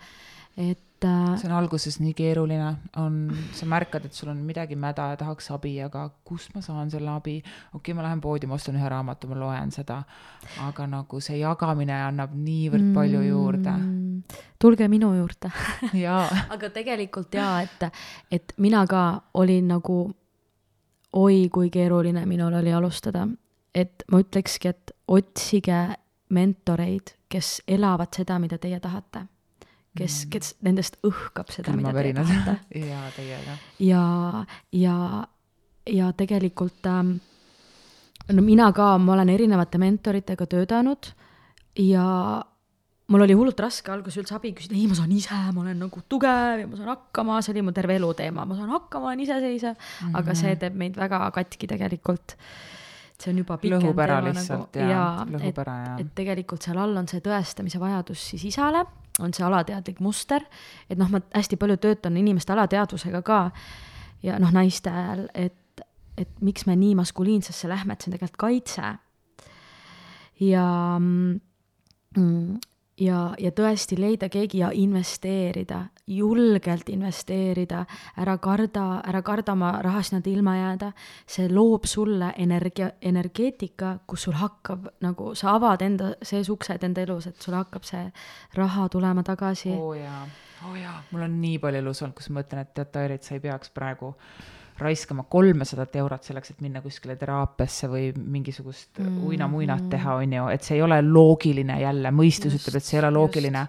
et see on alguses nii keeruline, on, sa märkad, et sul on midagi mäda ja tahaks abi, aga kust ma saan selle abi? okei okay,, ma lähen poodi, ma ostan ühe raamatu, ma loen seda. aga nagu see jagamine annab niivõrd mm, palju juurde. tulge minu juurde aga tegelikult jaa, et, et mina ka olin nagu, oi kui keeruline minul oli alustada. et ma ütlekski, et otsige mentoreid, kes elavad seda, mida teie tahate kes, mm. kes nendest õhkab seda, mida te tahate. jaa, täiega. ja, ja, ja tegelikult ähm, no mina ka, ma olen erinevate mentoritega töötanud ja mul oli hullult raske alguses üldse abi küsida, ei, ma saan ise, ma olen nagu tugev ja ma saan hakkama, see oli mu terve elu teema, ma saan hakkama, olen iseseisev mm, -hmm. aga see teeb meid väga katki tegelikult. see on juba pikem lõhub ära teema lihtsalt nagu, ja, ja lõhub et, ära ja. et tegelikult seal all on see tõestamise vajadus siis isale on see alateadlik muster, et noh, ma hästi palju töötan inimeste alateadvusega ka ja noh, naistel, et, et miks me nii maskuliinsesse lähme, et see on tegelikult kaitse. ja mm, ja, ja tõesti leida keegi ja investeerida, julgelt investeerida, ära karda, ära karda oma rahast nii-öelda ilma jääda. see loob sulle energia, energeetika, kus sul hakkab nagu, sa avad enda sees uksed enda elus, et sul hakkab see raha tulema tagasi. oo oh jaa, oo oh jaa, mul on nii palju elus olnud, kus ma mõtlen, et tead, Tairit, sa ei peaks praegu raiskama kolmesadat eurot selleks, et minna kuskile teraapiasse või mingisugust mm -hmm. uinamuinat teha, on ju, et see ei ole loogiline jälle, mõistus just, ütleb, et see ei ole loogiline.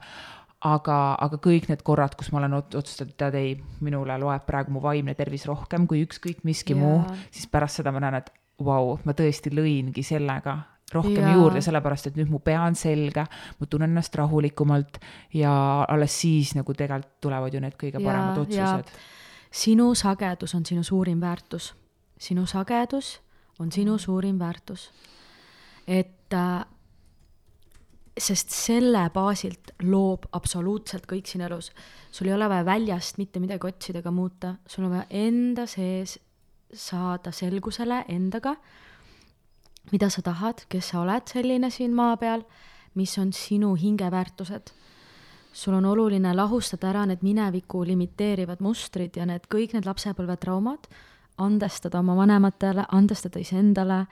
aga, aga kõik need korrad, kus ma olen otsustanud, tead ei, minule loeb praegu mu vaimne tervis rohkem kui ükskõik miski yeah. muu, siis pärast seda ma näen, et vau wow,, ma tõesti lõingi sellega rohkem ja. juurde, sellepärast et nüüd mu pea on selge, ma tunnen ennast rahulikumalt ja alles siis nagu tegelikult tulevad ju need kõige paremad ja, otsused sinu sagedus on sinu suurim väärtus. sinu sagedus on sinu suurim väärtus. et äh, sest selle baasilt loob absoluutselt kõik siin elus. sul ei ole vaja väljast mitte midagi otsida ega muuta, sul on vaja enda sees saada selgusele endaga, mida sa tahad, kes sa oled selline siin maa peal, mis on sinu hingeväärtused sul on oluline lahustada ära need mineviku limiteerivad mustrid ja need kõik need lapsepõlvetraumad, andestada oma vanematele, andestada iseendale,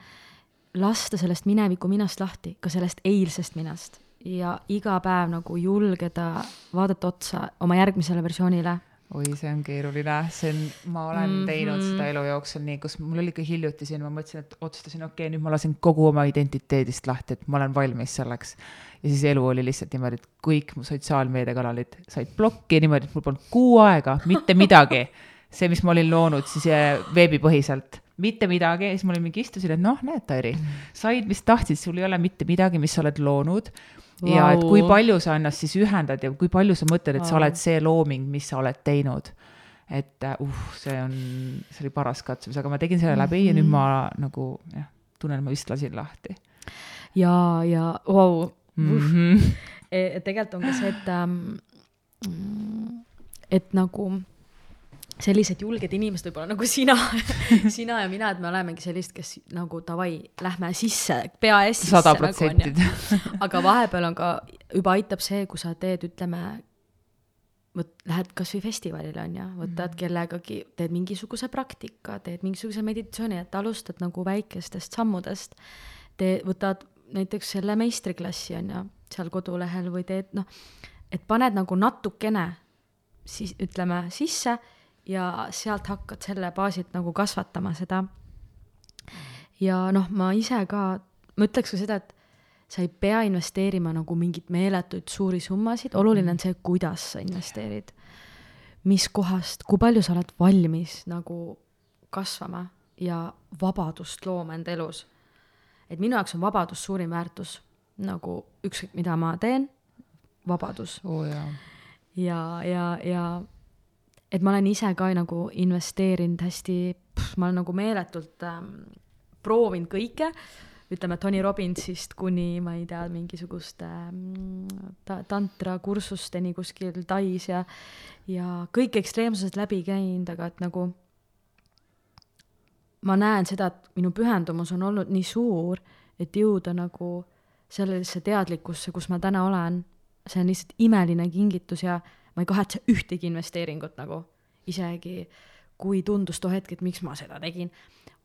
lasta sellest mineviku minast lahti, ka sellest eilsest minast. Ja iga päev nagu julgeda vaadata otsa oma järgmisele versioonile oi, see on keeruline, see on, ma olen mm -hmm. teinud seda elu jooksul nii, kus mul oli ka hiljuti siin, ma mõtlesin, et otsustasin, okei okay,, nüüd ma lasen kogu oma identiteedist lahti, et ma olen valmis selleks. ja siis elu oli lihtsalt niimoodi, et kõik mu sotsiaalmeediakanalid said plokki niimoodi, et mul polnud kuu aega mitte midagi. see, mis ma olin loonud siis eh, veebipõhiselt mitte midagi siis ma olin mingi istusin, et noh, näed, Tairi, said, mis tahtsid, sul ei ole mitte midagi, mis sa oled loonud wow.. ja et kui palju sa ennast siis ühendad ja kui palju sa mõtled, et wow. sa oled see looming, mis sa oled teinud. et uh, see on, see oli paras katsumus, aga ma tegin selle läbi mm -hmm. ja nüüd ma mhm. nagu jah, tunnen, ma vist lasin lahti. ja, ja vau wow. mm -hmm. E, tegelikult on ka see, et ähm, et nagu sellised julged inimesed võib-olla nagu sina sina ja mina, et me olemegi sellist, kes nagu davai, lähme sisse, pea ees sisse. sada nagu, protsenti. aga vahepeal on ka, juba aitab see, kui sa teed, ütleme, vot lähed kasvõi festivalile on ju, võtad mm. kellegagi, teed mingisuguse praktika, teed mingisuguse meditatsiooni, et alustad nagu väikestest sammudest. tee, võtad näiteks selle meistriklassi on ju, seal kodulehel või teed noh, et paned nagu natukene siis ütleme sisse ja sealt hakkad selle baasilt nagu kasvatama seda. ja noh, ma ise ka, ma ütleks ka seda, et sa ei pea investeerima nagu mingeid meeletuid suuri summasid, oluline on see, kuidas sa investeerid. mis kohast, kui palju sa oled valmis nagu kasvama ja vabadust looma enda elus. et minu jaoks on vabadus suurim väärtus, nagu ükskõik, mida ma teen, vabadus oh,. ja, ja, ja et ma olen ise ka nagu investeerinud hästi, ma olen nagu meeletult ähm, proovinud kõike, ütleme Tony Robbinsist kuni ma ei tea, mingisuguste ähm, ta-, tantrakursusteni kuskil Tais ja ja kõik ekstreemsused läbi käinud, aga et nagu ma näen seda, et minu pühendumus on olnud nii suur, et jõuda nagu sellesse teadlikkusse, kus ma täna olen, see on lihtsalt imeline kingitus ja ma ei kahetse ühtegi investeeringut nagu, isegi kui tundus too hetk, et miks ma seda tegin.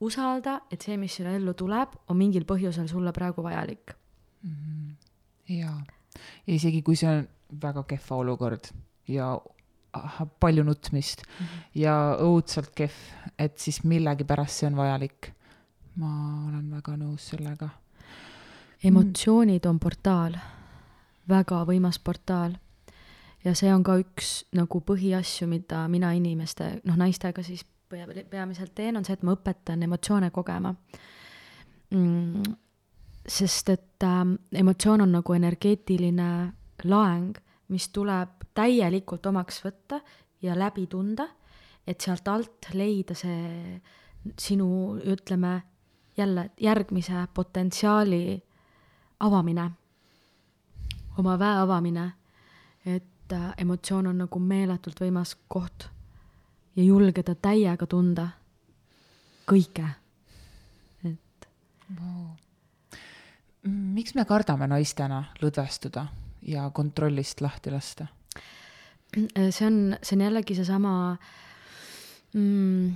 usalda, et see, mis sinu ellu tuleb, on mingil põhjusel sulle praegu vajalik mm. -hmm. jaa, ja isegi kui see on väga kehva olukord ja palju nutmist mm -hmm. ja õudselt kehv, et siis millegipärast see on vajalik. ma olen väga nõus sellega. emotsioonid on portaal, väga võimas portaal. Ja see on ka üks nagu põhiasju, mida mina inimeste, noh, naistega siis peamiselt teen, on see, et ma õpetan emotsioone kogema mm,. sest et äh, emotsioon on nagu energeetiline laeng, mis tuleb täielikult omaks võtta ja läbi tunda, et sealt alt leida see sinu, ütleme jälle järgmise potentsiaali avamine, oma väe avamine, et äh, emotsioon on nagu meeletult võimas koht ja julgeda täiega tunda kõike, et wow.. miks me kardame naistena lõdvestuda ja kontrollist lahti lasta? Äh, see on, see on jällegi seesama mm,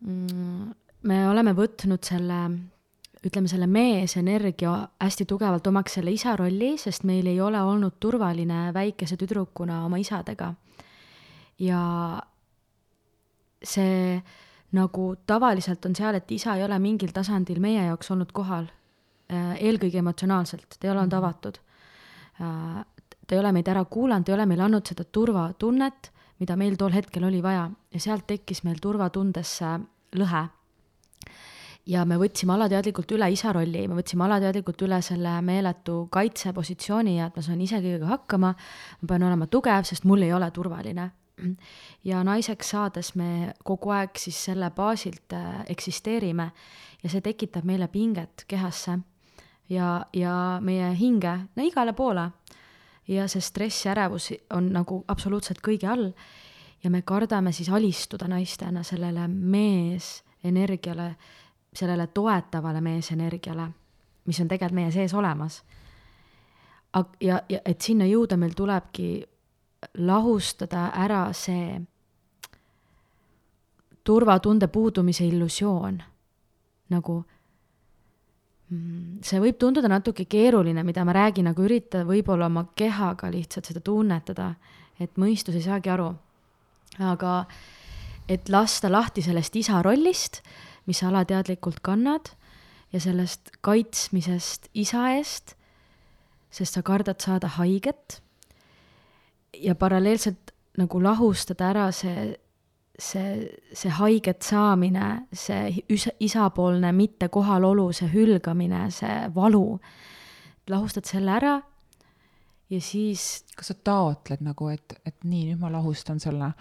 mm, me oleme võtnud selle, ütleme selle meesenergia hästi tugevalt omaks selle isa rolli, sest meil ei ole olnud turvaline väikese tüdrukuna oma isadega. ja see nagu tavaliselt on seal, et isa ei ole mingil tasandil meie jaoks olnud kohal, äh, eelkõige emotsionaalselt, ta ei ole olnud mhm. avatud äh, ta ei ole meid ära kuulanud, ei ole meile andnud seda turvatunnet, mida meil tol hetkel oli vaja ja sealt tekkis meil turvatundesse lõhe. Ja me võtsime alateadlikult üle isa rolli, me võtsime alateadlikult üle selle meeletu kaitsepositsiooni ja et ma saan ise kõigega hakkama, ma pean olema tugev, sest mul ei ole turvaline. ja naiseks saades me kogu aeg siis selle baasilt äh, eksisteerime ja see tekitab meile pinget kehasse ja, ja meie hinge, no igale poole. Ja see stress ja ärevus on nagu absoluutselt kõige all. Ja me kardame siis alistuda naistena sellele meesenergiale, sellele toetavale meesenergiale, mis on tegelikult meie sees olemas. ja, ja et sinna jõuda, meil tulebki lahustada ära see turvatunde puudumise illusioon, nagu Mm, see võib tunduda natuke keeruline, mida ma räägin, aga ürita võib-olla oma kehaga lihtsalt seda tunnetada, et mõistus ei saagi aru. aga et lasta lahti sellest isa rollist, mis sa alateadlikult kannad ja sellest kaitsmisest isa eest, sest sa kardad saada haiget ja paralleelselt nagu lahustada ära see see, see haiget saamine, see isapoolne mitte kohalolu, see hülgamine, see valu, lahustad selle ära ja siis. kas sa taotled nagu, et, et nii, nüüd ma lahustan selle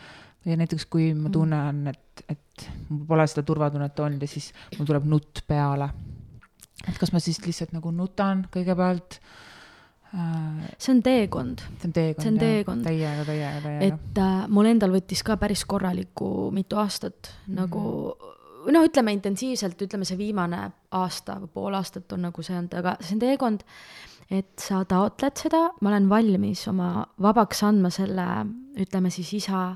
ja näiteks kui ma mm. tunnen, et, et mul pole seda turvatunnet olnud ja siis mul tuleb nutt peale. et kas ma siis lihtsalt nagu nutan kõigepealt see on teekond. see on teekond, see on teekond. täiega, täiega, täiega. et äh, mul endal võttis ka päris korralikku mitu aastat mm -hmm. nagu noh, ütleme intensiivselt, ütleme see viimane aasta või pool aastat on nagu see olnud, aga see on teekond, et sa taotled seda, ma olen valmis oma vabaks andma selle, ütleme siis isa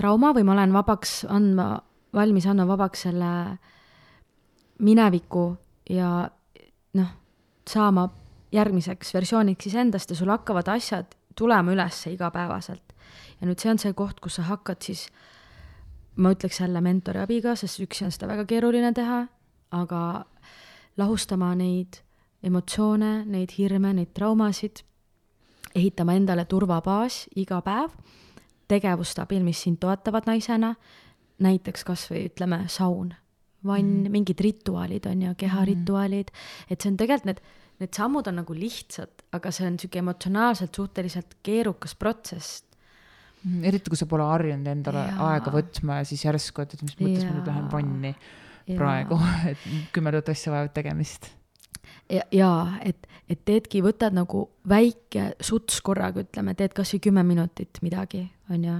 trauma või ma olen vabaks andma, valmis andma vabaks selle mineviku ja noh, saama järgmiseks versiooniks iseendast ja sul hakkavad asjad tulema üles igapäevaselt. ja nüüd see on see koht, kus sa hakkad siis, ma ütleks jälle mentori abiga, sest üksi on seda väga keeruline teha, aga lahustama neid emotsioone, neid hirme, neid traumasid, ehitama endale turvabaas iga päev, tegevuste abil, mis sind toetavad naisena, näiteks kas või ütleme, saun, vann mm, mingid rituaalid on ju, keharituaalid mm, et see on tegelikult need need sammud on nagu lihtsad, aga see on niisugune emotsionaalselt suhteliselt keerukas protsess. Mm, eriti, kui sa pole harjunud endale ja. aega võtma ja siis järsku, et, et mis mõttes ma nüüd lähen vanni ja. praegu, et kümme tuhat asja vajavad tegemist. Ja, ja et, et teedki, võtad nagu väike suts korraga, ütleme, teed kasvõi kümme minutit midagi, on ju,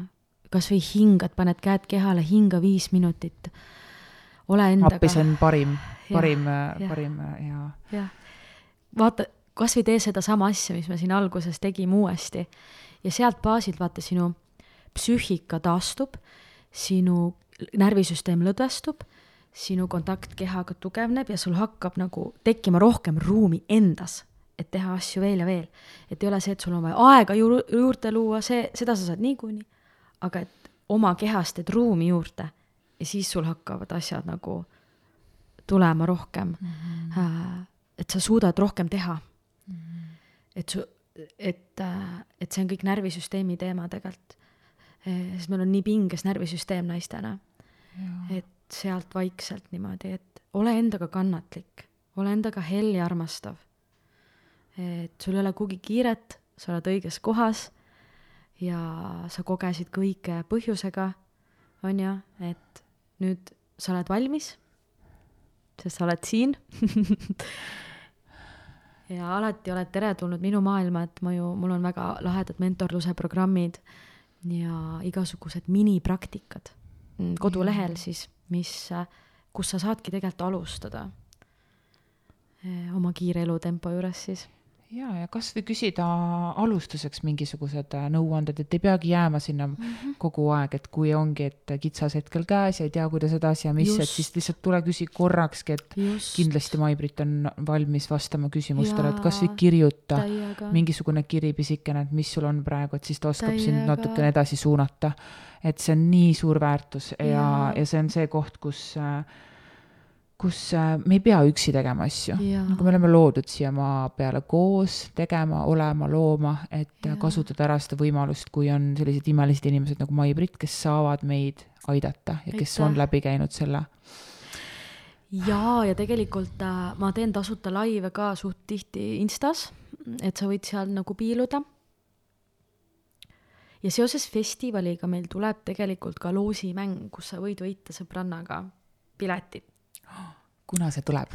kasvõi hingad, paned käed kehale, hinga viis minutit. ole endaga. appi, see on parim, parim, parim ja. jah vaata, kas või tee sedasama asja, mis me siin alguses tegime uuesti. ja sealt baasilt vaata sinu psüühika taastub, sinu närvisüsteem lõdvestub, sinu kontakt kehaga tugevneb ja sul hakkab nagu tekkima rohkem ruumi endas, et teha asju veel ja veel. et ei ole see, et sul on vaja aega juur-, juurde luua, see, seda sa saad niikuinii, aga et oma kehas teed ruumi juurde ja siis sul hakkavad asjad nagu tulema rohkem mm. -hmm. et sa suudad rohkem teha mm. -hmm. et su, et, äh, et see on kõik närvisüsteemi teema tegelikult. Äh, sest meil on nii pinges närvisüsteem naistena. et sealt vaikselt niimoodi, et ole endaga kannatlik, ole endaga hell ja armastav. et sul ei ole kuhugi kiiret, sa oled õiges kohas ja sa kogesid kõike põhjusega, on ju, et nüüd sa oled valmis, sest sa oled siin. Ja alati oled teretulnud minu maailma, et ma ju, mul on väga lahedad mentorluse programmid ja igasugused minipraktikad. Mm, kodulehel siis, mis, kus sa saadki tegelikult alustada eh, oma kiire elutempo juures siis ja, ja kasvõi küsida alustuseks mingisugused äh, nõuanded, et ei peagi jääma sinna mm -hmm. kogu aeg, et kui ongi, et kitsas hetkel käes ja ei tea, kuidas edasi ja mis, et siis lihtsalt tule küsi korrakski, et Just. kindlasti Mai-Brit on valmis vastama küsimustele, et kasvõi kirjuta täiega. mingisugune kiri pisikene, et mis sul on praegu, et siis ta oskab täiega. sind natukene edasi suunata. et see on nii suur väärtus ja, ja, ja see on see koht, kus äh, kus äh, me ei pea üksi tegema asju, nagu me oleme loodud siia maa peale koos tegema, olema, looma, et ja. kasutada ära seda võimalust, kui on sellised imelised inimesed nagu Mai-Brit, kes saavad meid aidata ja kes Aitäh. on läbi käinud selle. jaa, ja tegelikult äh, ma teen tasuta laive ka suht tihti Instas, et sa võid seal nagu piiluda. ja seoses festivaliga meil tuleb tegelikult ka loosimäng, kus sa võid võita sõbrannaga piletid kuna see tuleb?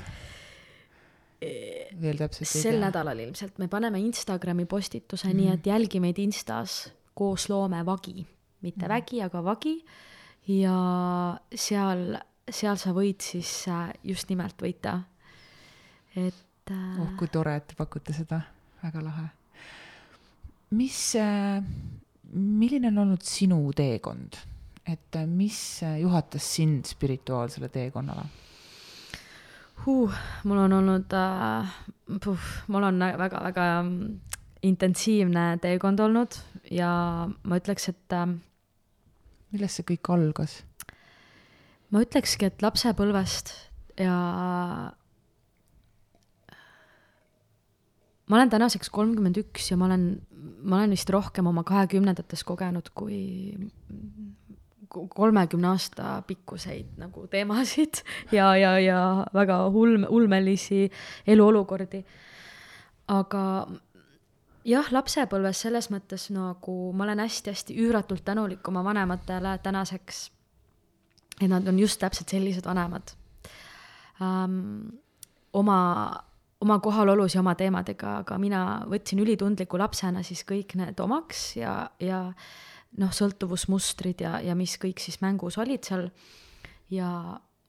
veel täpselt ei tea. sel nädalal ilmselt, me paneme Instagrami postituse mm., nii et jälgi meid Instas, koos loome vagi, mitte mm. vägi, aga vagi. ja seal, seal sa võid siis äh, just nimelt võita. et äh.... oh, kui tore, et te pakute seda, väga lahe. mis, äh, milline on olnud sinu teekond, et mis juhatas sind spirituaalsele teekonnale? Huh, mul on olnud äh,, mul on väga-väga intensiivne teekond olnud ja ma ütleks, et äh,. millest see kõik algas? ma ütlekski, et lapsepõlvest ja ma olen tänaseks kolmkümmend üks ja ma olen, ma olen vist rohkem oma kahekümnendates kogenud kui kolmekümne aasta pikkuseid nagu teemasid ja, ja, ja väga ulm-, ulmelisi eluolukordi. aga jah, lapsepõlves selles mõttes nagu ma olen hästi-hästi üüratult tänulik oma vanematele tänaseks, et nad on just täpselt sellised vanemad um,. oma, oma kohalolus ja oma teemadega, aga mina võtsin ülitundliku lapsena siis kõik need omaks ja, ja noh, sõltuvusmustrid ja, ja mis kõik siis mängus olid seal. ja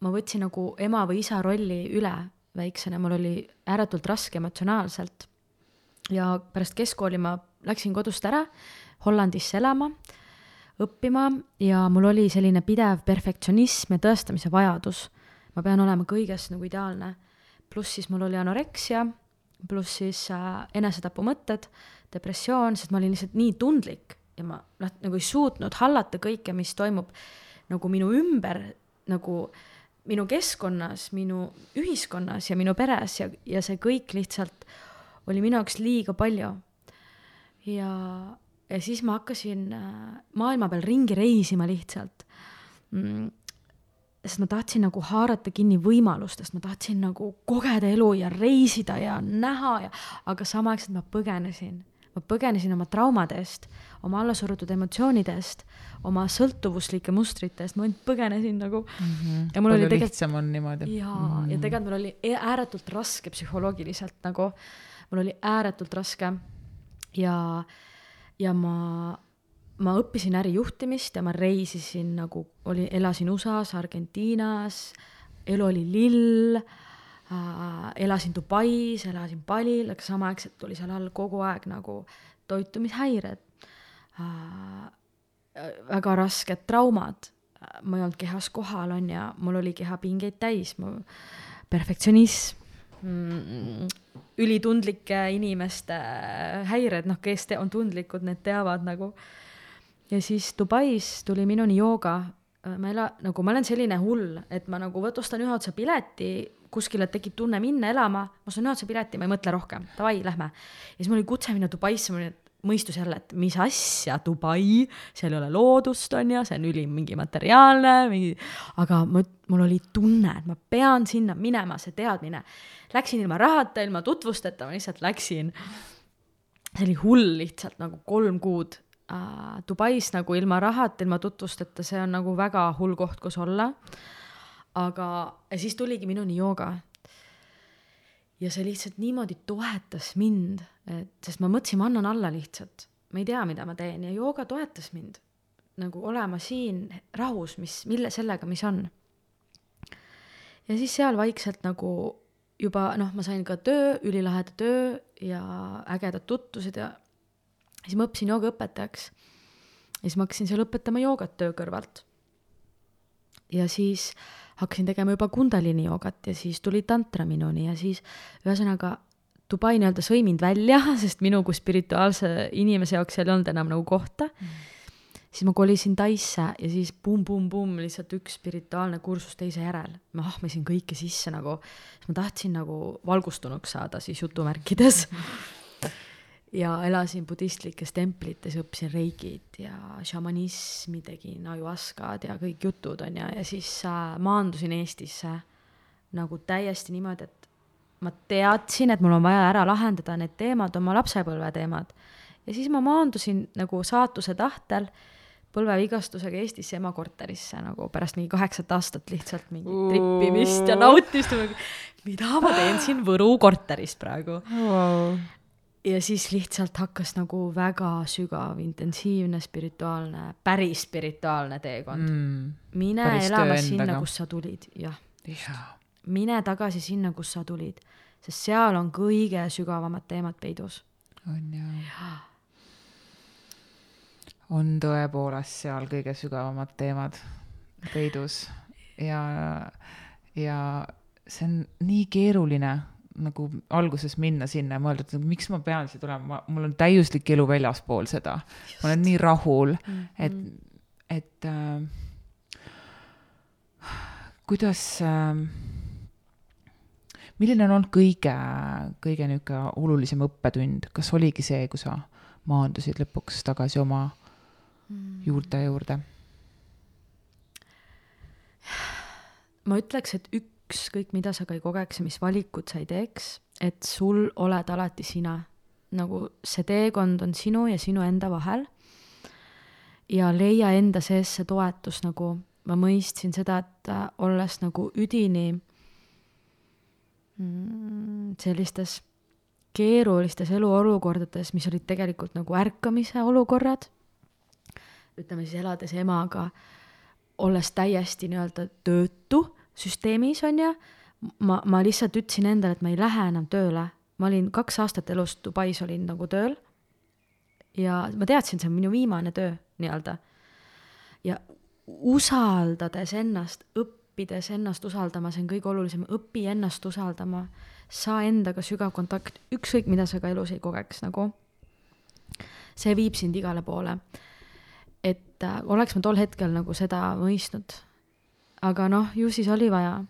ma võtsin nagu ema või isa rolli üle väiksena, mul oli ääretult raske emotsionaalselt. ja pärast keskkooli ma läksin kodust ära Hollandisse elama, õppima ja mul oli selline pidev perfektsionism ja tõestamise vajadus. ma pean olema kõiges nagu ideaalne. pluss siis mul oli anoreksia, pluss siis äh, enesetapumõtted, depressioon, sest ma olin lihtsalt nii tundlik ja ma noh, nagu ei suutnud hallata kõike, mis toimub nagu minu ümber, nagu minu keskkonnas, minu ühiskonnas ja minu peres ja, ja see kõik lihtsalt oli minu jaoks liiga palju. ja, ja siis ma hakkasin äh, maailma peal ringi reisima lihtsalt mm,. sest ma tahtsin nagu haarata kinni võimalustest, ma tahtsin nagu kogeda elu ja reisida ja näha ja, aga samaaegselt ma põgenesin ma põgenesin oma traumade eest, oma allasurutud emotsioonide eest, oma sõltuvuslike mustrite eest, ma ainult põgenesin nagu mm. -hmm. ja mul Palju oli tegelikult. lihtsam on niimoodi. jaa mm, -hmm. ja tegelikult mul oli e-, ääretult raske psühholoogiliselt nagu, mul oli ääretult raske ja, ja ma, ma õppisin ärijuhtimist ja ma reisisin nagu, oli, elasin USA-s, Argentiinas, elu oli lill äh, elasin Dubais, elasin Balil, aga samaaegselt oli seal all kogu aeg nagu toitumishäired väga rasked traumad. ma ei olnud kehas kohal, on ju, mul oli keha pingeid täis, mu perfektsionism mm,, ülitundlike inimeste häired, noh, kes te, on tundlikud, need teavad nagu. ja siis Dubais tuli minuni jooga, ma ela-, nagu ma olen selline hull, et ma nagu võt-, ostan ühe otsa pileti, kuskile tekib tunne minna elama, ma ostan ühe otsa pileti, ma ei mõtle rohkem, davai, lähme. ja siis mul oli kutse minna Dubaisse, mul oli, et mõistus jälle, et mis asja, Dubai, seal ei ole loodust, on ju, see on ülim mingi materiaalne, mingi, aga ma, mul oli tunne, et ma pean sinna minema, see teadmine. Läksin ilma rahata, ilma tutvusteta, ma lihtsalt läksin. see oli hull lihtsalt nagu kolm kuud uh,. Dubais nagu ilma rahata, ilma tutvusteta, see on nagu väga hull koht, kus olla. aga, ja siis tuligi minuni jooga ja see lihtsalt niimoodi toetas mind, et, sest ma mõtlesin, ma annan alla lihtsalt, ma ei tea, mida ma teen ja jooga toetas mind nagu olema siin rahus, mis, mille, sellega, mis on. ja siis seal vaikselt nagu juba noh, ma sain ka töö, ülilaheda töö ja ägedad tutvused ja siis ma õppisin joogaõpetajaks. ja siis ma hakkasin seal õpetama joogat töö kõrvalt. ja siis äh, hakkasin tegema juba Kundalini joogat ja siis tuli tantra minuni ja siis ühesõnaga Dubai nii-öelda sõi mind välja, sest minu kui spirituaalse inimese jaoks seal ei olnud enam nagu kohta mm. siis ma kolisin Taisse ja siis pumm-pumm-pumm lihtsalt üks spirituaalne kursus teise järel. ma ahmisin kõike sisse nagu, ma tahtsin nagu valgustunuks saada siis jutumärkides ja elasin budistlikes templites, õppisin reigid ja šamanismi tegin, ajuaskad ja kõik jutud on ju, ja siis äh, maandusin Eestisse nagu täiesti niimoodi, et ma teadsin, et mul on vaja ära lahendada need teemad, oma lapsepõlve teemad. ja siis ma maandusin nagu saatuse tahtel põlvevigastusega Eestisse ema korterisse nagu pärast mingi kaheksat aastat lihtsalt mingit trippimist ja nautimist. mida ma teen siin Võru korteris praegu wow ja siis lihtsalt hakkas nagu väga sügav, intensiivne, spirituaalne, päris spirituaalne teekond mm,. mine elama sinna, kust sa tulid, jah, just ja.. mine tagasi sinna, kust sa tulid, sest seal on kõige sügavamad teemad peidus. on ju ja. on tõepoolest seal kõige sügavamad teemad peidus ja, ja see on nii keeruline nagu alguses minna sinna ja mõelda, et nagu, miks ma pean siia tulema, mul on täiuslik elu väljaspool seda. ma olen nii rahul mm, -hmm. et, et äh, kuidas äh,, milline on olnud kõige, kõige niisugune olulisem õppetund, kas oligi see, kui sa maandusid lõpuks tagasi oma mm. juurte juurde? ma ütleks, et üks ükskõik, mida sa ka ei kogeks ja mis valikud sa ei teeks, et sul oled alati sina. nagu see teekond on sinu ja sinu enda vahel. ja leia enda sees see toetus, nagu ma mõistsin seda, et olles nagu üdini mm, sellistes keerulistes eluolukordades, mis olid tegelikult nagu ärkamise olukorrad, ütleme siis elades emaga, olles täiesti nii-öelda töötu süsteemis, on ju, ma, ma lihtsalt ütlesin endale, et ma ei lähe enam tööle. ma olin kaks aastat elust Dubais olin nagu tööl ja ma teadsin, see on minu viimane töö nii-öelda. ja usaldades ennast, õppides ennast usaldama, see on kõige olulisem, õpi ennast usaldama, saa endaga sügav kontakt, ükskõik mida sa ka elus ei kogeks nagu. see viib sind igale poole. et äh, oleks ma tol hetkel nagu seda mõistnud aga noh, ju siis oli vaja.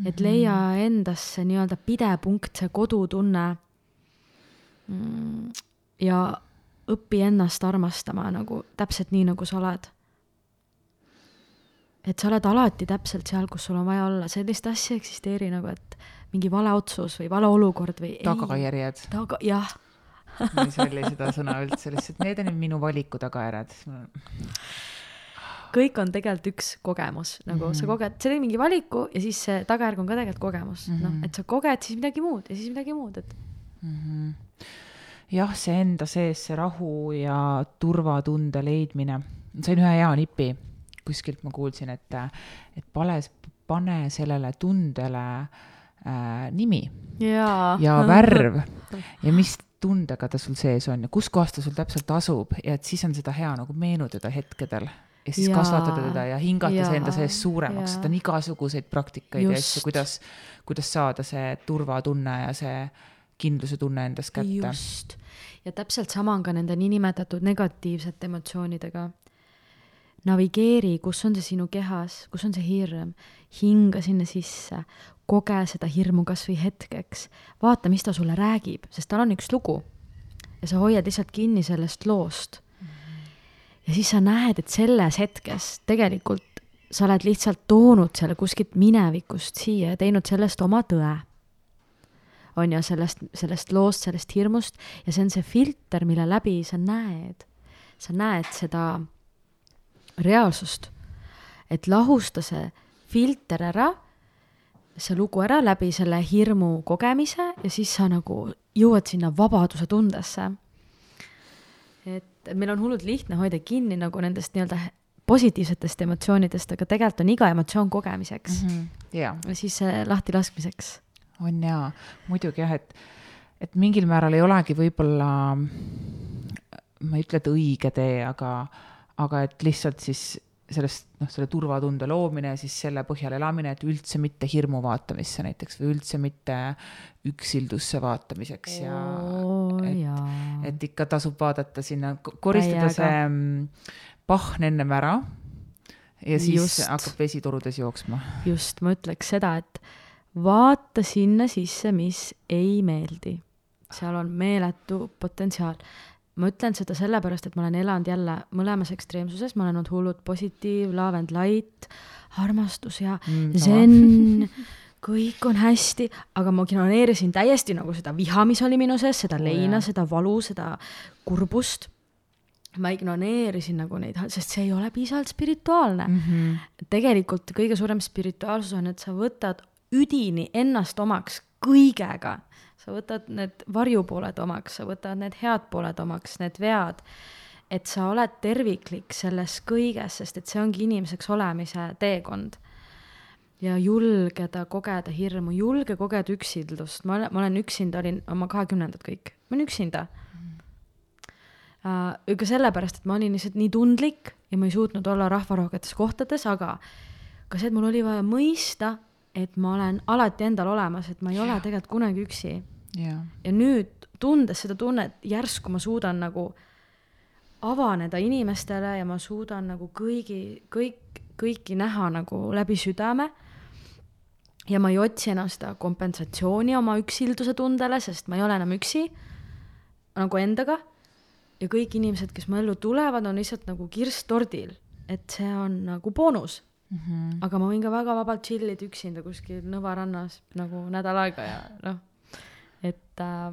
et mhm. leia endasse nii-öelda pidepunkt, see kodutunne. Mm, ja õpi ennast armastama nagu täpselt nii, nagu sa oled. et sa oled alati täpselt seal, kus sul on vaja olla, sellist asja ei eksisteeri nagu, et mingi vale otsus või vale olukord või tagajärjed. taga, jah ma ei salli seda sõna üldse, lihtsalt need on minu valiku tagajärjed kõik on tegelikult üks kogemus, nagu mm -hmm. sa mhm. koged, sa teed mingi valiku ja siis see tagajärg on ka tegelikult kogemus mm, -hmm. noh, et sa koged siis midagi muud ja siis midagi muud, et mm. -hmm. jah, see enda sees see rahu ja turvatunde leidmine, sain ühe hea nipi, kuskilt ma kuulsin, et, et pane, pane sellele tundele äh, nimi ja, ja värv ja mis tundega ta sul sees on ja kus kohas ta sul täpselt asub ja et siis on seda hea nagu meenutada hetkedel ja siis Jaa. kasvatada teda ja hingata see enda sees suuremaks, sest on igasuguseid praktikaid ja asju, Just. kuidas, kuidas saada see turvatunne ja see kindluse tunne endas kätte. just. ja täpselt sama on ka nende niinimetatud negatiivsete emotsioonidega. navigeeri, kus on see sinu kehas, kus on see hirm, hinga sinna sisse, koge seda hirmu kas või hetkeks, vaata, mis ta sulle räägib, sest tal on üks lugu. ja sa hoiad lihtsalt kinni sellest loost. Ja siis sa näed, et selles hetkes tegelikult sa oled lihtsalt toonud selle kuskilt minevikust siia ja teinud sellest oma tõe on ju sellest, sellest loost, sellest hirmust ja see on see filter, mille läbi sa näed, sa näed seda reaalsust. et lahusta see filter ära, see lugu ära läbi selle hirmu kogemise ja siis sa nagu jõuad sinna vabaduse tundesse. et meil on hullult lihtne hoida kinni nagu nendest nii-öelda positiivsetest emotsioonidest, aga tegelikult on iga emotsioon kogemiseks mm -hmm. -hmm. ja siis äh, lahtilaskmiseks on jaa, muidugi jah, et, et mingil määral ei olegi võib-olla, ma ei ütle, et õige tee, aga, aga et lihtsalt siis sellest, noh, selle turvatunde loomine ja siis selle põhjal elamine, et üldse mitte hirmu vaatamisse näiteks või üldse mitte üksildusse vaatamiseks ja oo et- et ikka tasub vaadata sinna, koristada see mm, pahn ennem ära ja siis. Just. hakkab vesi torudes jooksma. just, ma ütleks seda, et vaata sinna sisse, mis ei meeldi. seal on meeletu potentsiaal. Ma ütlen seda sellepärast, et ma olen elanud jälle mõlemas ekstreemsuses, ma olen olnud hullult positiiv, love and light, armastus ja Mm, zen, kõik on hästi, aga ma ignoreerisin täiesti nagu seda viha, mis oli minu sees, seda Oo, leina, jaa. seda valu, seda kurbust. ma ignoreerisin nagu neid, sest see ei ole piisavalt spirituaalne mm. -hmm. tegelikult kõige suurem spirituaalsus on, et sa võtad üdini ennast omaks kõigega. Sa võtad need varjupooled omaks, sa võtad need head pooled omaks, need vead. et sa oled terviklik selles kõiges, sest et see ongi inimeseks olemise teekond. ja julgeda kogeda hirmu, julge kogeda üksildust, ma olen, ma olen üksinda, olin oma kahekümnendad kõik, ma olen üksinda äh, ka sellepärast, et ma olin lihtsalt nii tundlik ja ma ei suutnud olla rahvarohketes kohtades, aga ka see, et mul oli vaja mõista, et ma olen alati endal olemas, et ma ei ole tegelikult kunagi üksi. ja nüüd, tundes seda tunnet, järsku ma suudan nagu avaneda inimestele ja ma suudan nagu kõigi, kõik, kõiki näha nagu läbi südame. ja ma ei otsi enam seda kompensatsiooni oma üksilduse tundele, sest ma ei ole enam üksi nagu endaga. ja kõik inimesed, kes mu ellu tulevad, on lihtsalt nagu kirss tordil, et see on nagu boonus Mm -hmm. aga ma võin ka väga vabalt chill ida üksinda kuskil Nõva rannas nagu nädal aega ja noh, et äh,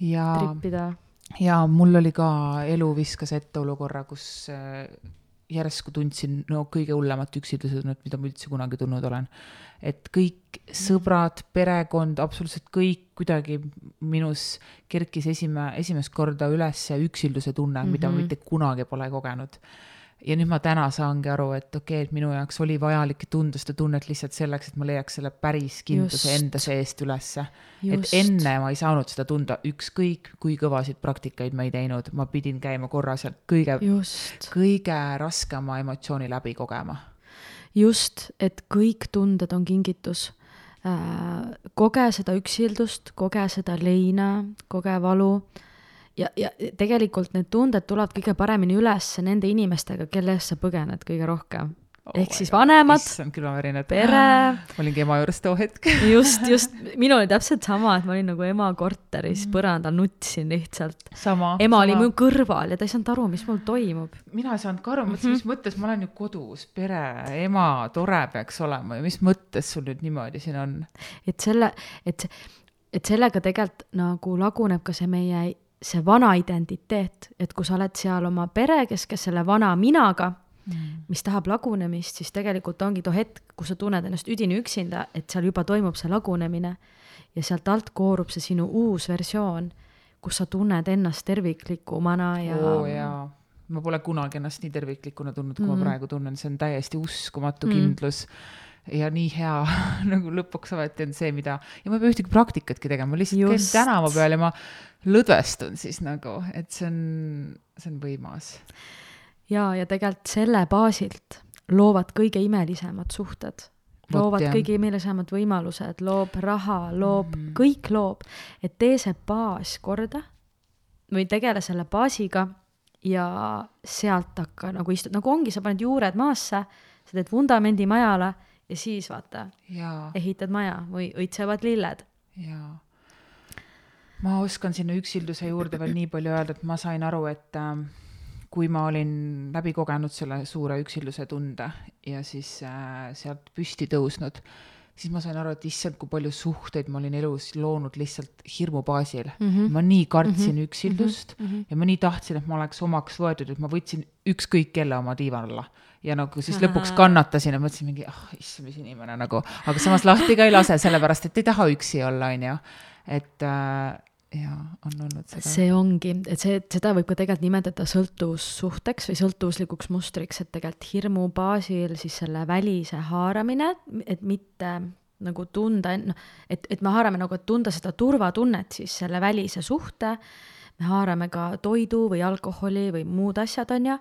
ja, trippida. ja mul oli ka, elu viskas ette olukorra, kus äh, järsku tundsin no kõige hullemat üksilduse tunnet, mida ma üldse kunagi tundnud olen. et kõik sõbrad, perekond, absoluutselt kõik kuidagi minus kerkis esime, esimest korda üles see üksilduse tunne mm, -hmm. mida ma Mhm. mitte kunagi pole kogenud. Ja nüüd ma täna saangi aru, et okei okay,, et minu jaoks oli vajalik seda tunnet lihtsalt selleks, et ma leiaks selle päris kindluse Just. enda seest ülesse. et enne ma ei saanud seda tunda, ükskõik kui kõvasid praktikaid ma ei teinud, ma pidin käima korra sealt kõige, kõige raskema emotsiooni läbi kogema. just, et kõik tunded on kingitus äh,. koge seda üksildust, koge seda leina, koge valu ja, ja tegelikult need tunded tulevad kõige paremini üles nende inimestega, kelle eest sa põgened kõige rohkem ehk siis vanemad, issand, külmavärinad. pere. olingi ema juures too hetk. just, just, minul oli täpselt sama, et ma olin nagu ema korteris põrandal, nutsin lihtsalt. ema sama. oli mu kõrval ja ta ei saanud aru, mis mul toimub. mina ei saanud ka aru, mõtlesin, mis mõttes ma olen ju kodus, pere, ema, tore peaks olema ja mis mõttes sul nüüd niimoodi siin on? et selle, et, et sellega tegelikult nagu laguneb ka see meie, see vana identiteet, et kui sa oled seal oma perekeskes selle vana minaga mm. mis tahab lagunemist, siis tegelikult ongi too hetk, kus sa tunned ennast üdini üksinda, et seal juba toimub see lagunemine ja sealt alt koorub see sinu uus versioon, kus sa tunned ennast terviklikumana ja oo jaa, ma pole kunagi ennast nii terviklikuna tundnud, kui mm. Mhm. ma praegu tunnen, see on täiesti uskumatu Mhm. mm. Ja nii hea nagu lõpuks ometi on see, mida, ja ma ei pea ühtegi praktikatki tegema, ma lihtsalt käin tänava peal ja ma lõdvestun siis nagu, et see on, see on võimas. ja, ja tegelikult selle baasilt loovad kõige imelisemad suhted loovad Vot, kõige imelisemad võimalused, loob raha, loob mm, -hmm. kõik loob, et tee see baas korda või tegele selle baasiga ja sealt hakka nagu istud, nagu ongi, sa paned juured maasse, sa teed vundamendi majale ja siis vaata, ehitad maja või õitsevad lilled. jaa. ma oskan sinna üksilduse juurde veel nii palju öelda, et ma sain aru, et äh, kui ma olin läbi kogenud selle suure üksilduse tunde ja siis äh, sealt püsti tõusnud siis ma sain aru, et issand, kui palju suhteid ma olin elus loonud lihtsalt hirmu baasil mm. -hmm. ma nii kartsin mm -hmm. üksildust mm -hmm. ja ma nii tahtsin, et ma oleks omaks võetud, et ma võtsin ükskõik kelle oma diivan alla. ja nagu siis lõpuks kannatasin ja mõtlesin mingi, ah oh, issand, mis inimene nagu, aga samas lahti ka ei lase, sellepärast et ei taha üksi olla, on ju. et äh, jaa, on olnud seda. see ongi, et see, seda võib ka tegelikult nimetada sõltuvussuhteks või sõltuvuslikuks mustriks, et tegelikult hirmu baasil siis selle välise haaramine, et mitte nagu tunda, noh, et, et me haarame nagu, et tunda seda turvatunnet siis selle välise suhte, me haarame ka toidu või alkoholi või muud asjad, on ju,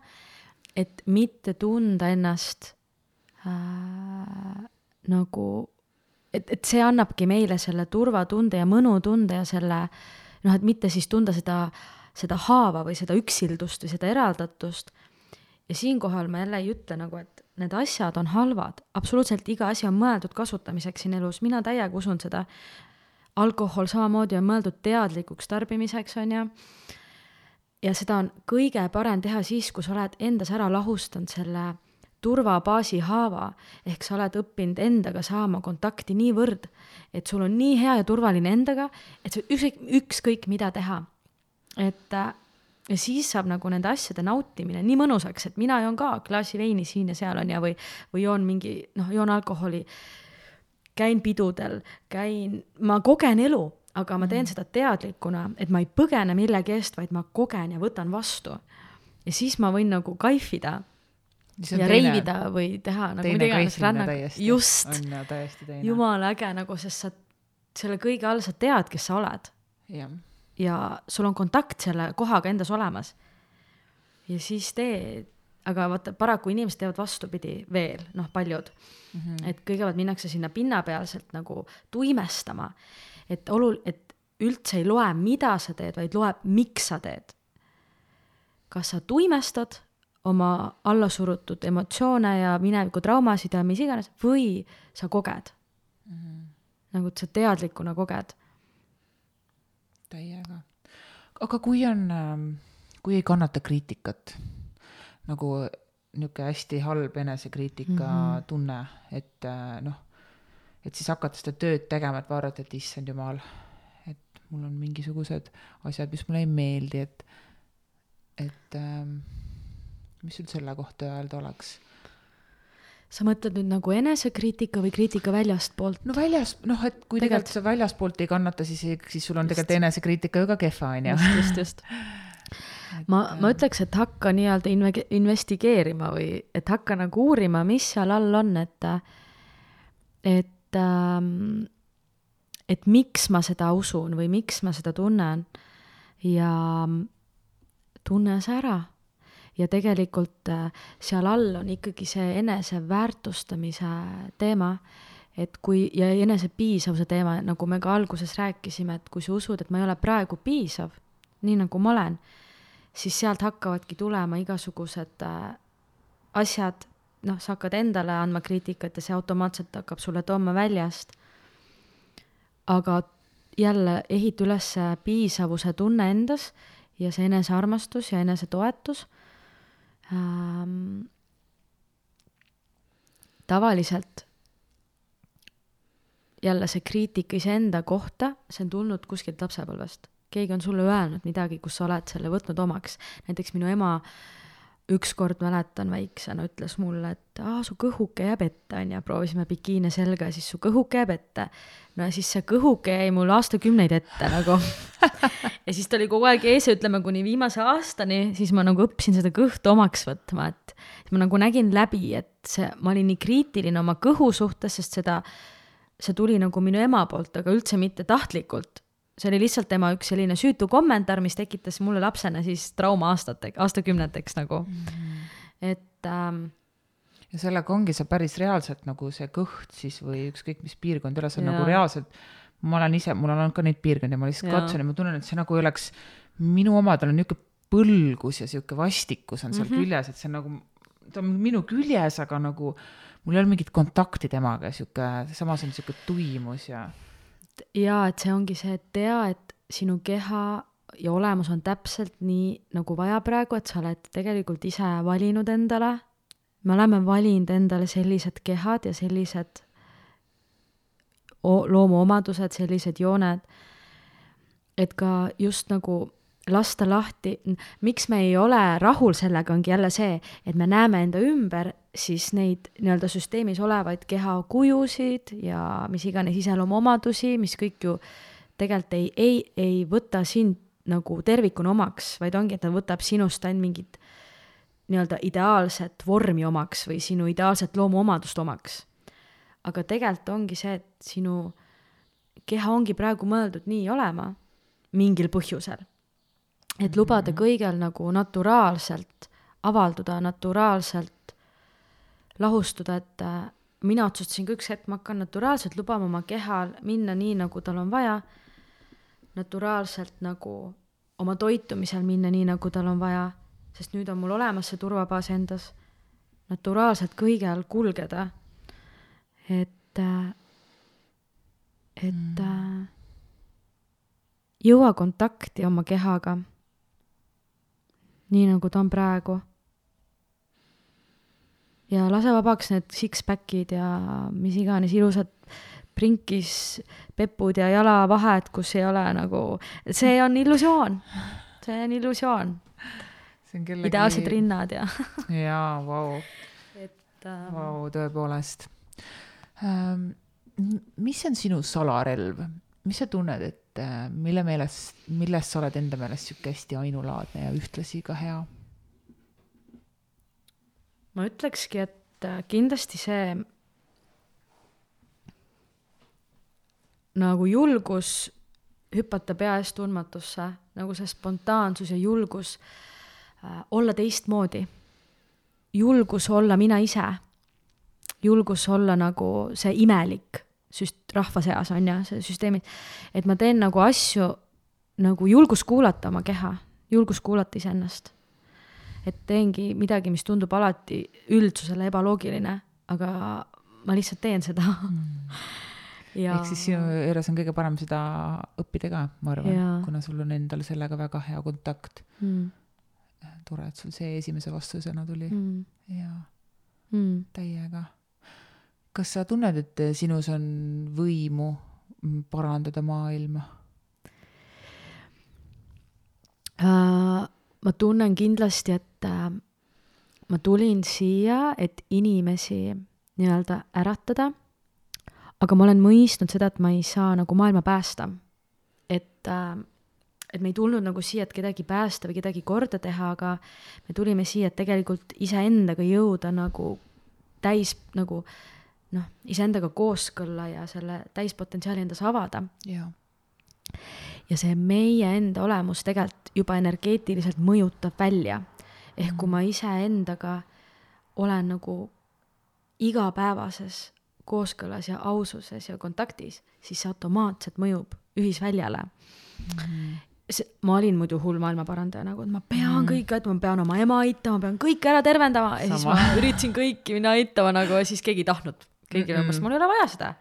et mitte tunda ennast äh, nagu et, et see annabki meile selle turvatunde ja mõnutunde ja selle noh, et mitte siis tunda seda, seda haava või seda üksildust või seda eraldatust. ja siinkohal ma jälle ei ütle nagu, et need asjad on halvad, absoluutselt iga asi on mõeldud kasutamiseks siin elus, mina täiega usun seda. alkohol samamoodi on mõeldud teadlikuks tarbimiseks, on ju. ja seda on kõige parem teha siis, kui sa oled endas ära lahustanud selle turvabaasi haava, ehk sa oled õppinud endaga saama kontakti niivõrd, et sul on nii hea ja turvaline endaga, et sa ükskõik, ükskõik mida teha. et äh, ja siis saab nagu nende asjade nautimine nii mõnusaks, et mina joon ka klaasi veini siin ja seal on ja, või, või joon mingi, noh, joon alkoholi, käin pidudel, käin, ma kogen elu, aga ma teen mhm. seda teadlikuna, et ma ei põgene millegi eest, vaid ma kogen ja võtan vastu. ja siis ma võin nagu kaifida ja teine, reivida või teha nagu mida iganes rännak, just, jumala äge nagu, sest sa selle kõige all sa tead, kes sa oled. ja sul on kontakt selle kohaga endas olemas. ja siis teed, aga vaata, paraku inimesed teevad vastupidi veel, noh, paljud mm. -hmm. et kõigepealt minnakse sinna pinnapealselt nagu tuimestama, et olul-, et üldse ei loe, mida sa teed, vaid loeb, miks sa teed. kas sa tuimestad oma allasurutud emotsioone ja mineviku traumasid ja mis iganes, või sa koged mm. -hmm. nagu sa teadlikuna koged. täiega. aga kui on, ähm, kui ei kannata kriitikat, nagu niisugune hästi halb enesekriitika mm -hmm. tunne, et äh, noh, et siis hakata seda tööd tegema, et vaadata, et issand jumal, et mul on mingisugused asjad, mis mulle ei meeldi, et, et ähm, mis sul selle kohta öelda oleks? sa mõtled nüüd nagu enesekriitika või kriitika väljastpoolt? no väljas, noh, et kui tegelikult, tegelikult sa väljastpoolt ei kannata, siis, siis sul on tegelikult enesekriitika ju ka kehva, on ju. just, just, just. ma, ma ütleks, et hakka nii-öelda inve-, investigeerima või et hakka nagu uurima, mis seal all on, et, et ähm, et miks ma seda usun või miks ma seda tunnen ja tunne see ära ja tegelikult äh, seal all on ikkagi see eneseväärtustamise teema, et kui, ja enesepiisavuse teema, nagu me ka alguses rääkisime, et kui sa usud, et ma ei ole praegu piisav, nii nagu ma olen, siis sealt hakkavadki tulema igasugused äh, asjad, noh, sa hakkad endale andma kriitikat ja see automaatselt hakkab sulle tooma väljast. aga jälle ehita üles piisavuse tunne endas ja see enesearmastus ja enesetoetus ähm,. tavaliselt jälle see kriitika iseenda kohta, see on tulnud kuskilt lapsepõlvest. keegi on sulle öelnud midagi, kus sa oled selle võtnud omaks. näiteks minu ema ükskord mäletan väiksena ütles mulle, et aa, su kõhuke jääb ette, onju, proovisime bikiine selga ja siis su kõhuke jääb ette. no ja siis see kõhuke jäi mul aastakümneid ette nagu. Ja siis ta oli kogu aeg ees ja ütleme kuni viimase aastani, siis ma nagu õppisin seda kõhtu omaks võtma, et ma nagu nägin läbi, et see, ma olin nii kriitiline oma kõhu suhtes, sest seda, see tuli nagu minu ema poolt, aga üldse mitte tahtlikult see oli lihtsalt tema üks selline süütu kommentaar, mis tekitas mulle lapsena siis trauma aastateks, aastakümneteks nagu mm. -hmm. et ähm, ja sellega ongi see päris reaalselt nagu see kõht siis või ükskõik mis piirkond see on nagu reaalselt, ma olen ise, mul on olnud ka neid piirkondi, ma lihtsalt katsun ja ma tunnen, et see nagu ei oleks, minu omadel on niisugune põlgus ja niisugune vastikus on seal mm -hmm. küljes, et see on nagu, ta on minu küljes, aga nagu mul ei ole mingit kontakti temaga, niisugune, samas on niisugune tuimus ja et jaa, et see ongi see, et tea, et sinu keha ja olemus on täpselt nii, nagu vaja praegu, et sa oled tegelikult ise valinud endale, me oleme valinud endale sellised kehad ja sellised loomuomadused, sellised jooned, et ka just nagu lasta lahti, miks me ei ole rahul sellega, ongi jälle see, et me näeme enda ümber siis neid nii-öelda süsteemis olevaid kehakujusid ja mis iganes iseloomuomadusi, mis kõik ju tegelikult ei, ei, ei võta sind nagu tervikuna omaks, vaid ongi, et ta võtab sinust ainult mingit nii-öelda ideaalset vormi omaks või sinu ideaalset loomuomadust omaks. aga tegelikult ongi see, et sinu keha ongi praegu mõeldud nii olema mingil põhjusel et lubada mhm. kõigel nagu naturaalselt avalduda, naturaalselt lahustuda, et äh, mina otsustasin ka üks hetk, ma hakkan naturaalselt lubama oma kehal minna nii, nagu tal on vaja, naturaalselt nagu oma toitumisel minna nii, nagu tal on vaja, sest nüüd on mul olemas see turvabaas endas, naturaalselt kõigel kulgeda, et, äh, et mm. jõua kontakti oma kehaga nii nagu ta on praegu. Ja lase vabaks need six-pack'id ja mis iganes ilusad prinkis pepud ja jalavahed, kus ei ole nagu, see on illusioon, see on illusioon. Kellegi... ideaalsed rinnad ja jaa, vau. et äh.... vau, tõepoolest ähm,. mis on sinu salarelv, mis sa tunned, et äh, mille meelest, milles sa oled enda meelest sihuke hästi ainulaadne ja ühtlasi ka hea? Ma ütlekski, et äh, kindlasti see nagu julgus hüpata pea eest tundmatusse, nagu see spontaansus ja julgus äh, olla teistmoodi. julgus olla mina ise. julgus olla nagu see imelik süst-, rahva seas, on ju, see süsteemid, et ma teen nagu asju nagu julgus kuulata oma keha, julgus kuulata iseennast. Et teengi midagi, mis tundub alati üldsusele ebaloogiline, aga ma lihtsalt teen seda mm. ja.... ehk siis sinu juures on kõige parem seda õppida ka, ma arvan, kuna sul on endal sellega väga hea kontakt mm.. tore, et sul see esimese vastusena tuli mm. ja mm. täiega kas sa tunned, et sinus on võimu parandada maailma uh,? ma tunnen kindlasti, et uh, ma tulin siia, et inimesi nii-öelda äratada, aga ma olen mõistnud seda, et ma ei saa nagu maailma päästa. et uh, et me ei tulnud nagu siia, et kedagi päästa või kedagi korda teha, aga me tulime siia, et tegelikult iseendaga jõuda nagu täis nagu äh, noh, iseendaga kooskõlla ja selle täispotentsiaali endas avada. ja see meie enda olemus tegelikult juba energeetiliselt mõjutab välja. Ehk kui ma iseendaga olen nagu igapäevases kooskõlas ja aususes ja kontaktis, siis see automaatselt mõjub ühisväljale mm. see, ma olin muidu hull maailmaparandaja nagu, et ma pean mm. kõike aitama, ma pean oma ema aitama, ma pean kõike ära tervendama ja Sama. siis ma üritasin kõiki minna aitama nagu ja siis keegi ei tahtnud kõigile mm, -mm. mul ei ole vaja seda.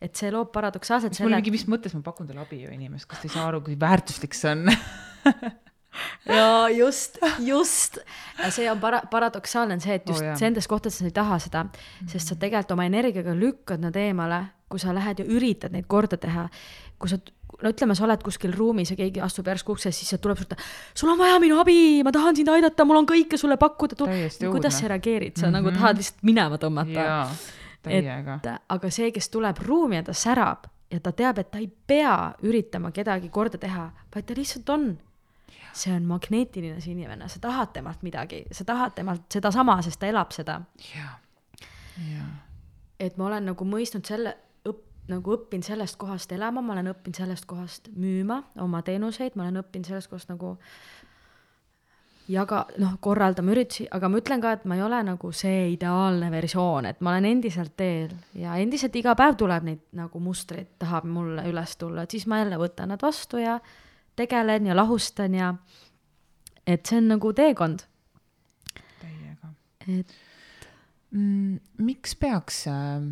et see loob paradoksaalselt selle. mis mõttes ma pakun talle abi ju inimest, kas ta ei saa aru, kui väärtuslik see on ja just, just. see on para-, paradoksaalne on see, et just oh, nendes kohtades sa ei taha seda, sest sa tegelikult oma energiaga lükkad nad eemale, kui sa lähed ja üritad neid korda teha. kui sa, no ütleme, sa oled kuskil ruumis ja keegi astub järsku uksest, siis sealt tuleb sulle, sul on vaja minu abi, ma tahan sind aidata, mul on kõike sulle pakkuda. kuidas sa reageerid, sa mm -hmm. nagu mhm. tahad lihtsalt minema tõmmata. et aga see, kes tuleb ruumi ja ta särab ja ta teab, et ta ei pea üritama kedagi korda teha, vaid ta lihtsalt on see on magneetiline see inimene, sa tahad temalt midagi, sa tahad temalt sedasama, sest ta elab seda. et ma olen nagu mõistnud selle, õpp-, nagu õppinud sellest kohast elama, ma olen õppinud sellest kohast müüma oma teenuseid, ma olen õppinud sellest kohast nagu jaga, noh, korraldama üritusi, aga ma ütlen ka, et ma ei ole nagu see ideaalne versioon, et ma olen endiselt teel ja endiselt iga päev tuleb neid nagu mustreid, tahab mulle üles tulla, et siis ma jälle võtan nad vastu ja tegelen ja lahustan ja et see on nagu teekond. täiega. et mm,. miks peaks äh,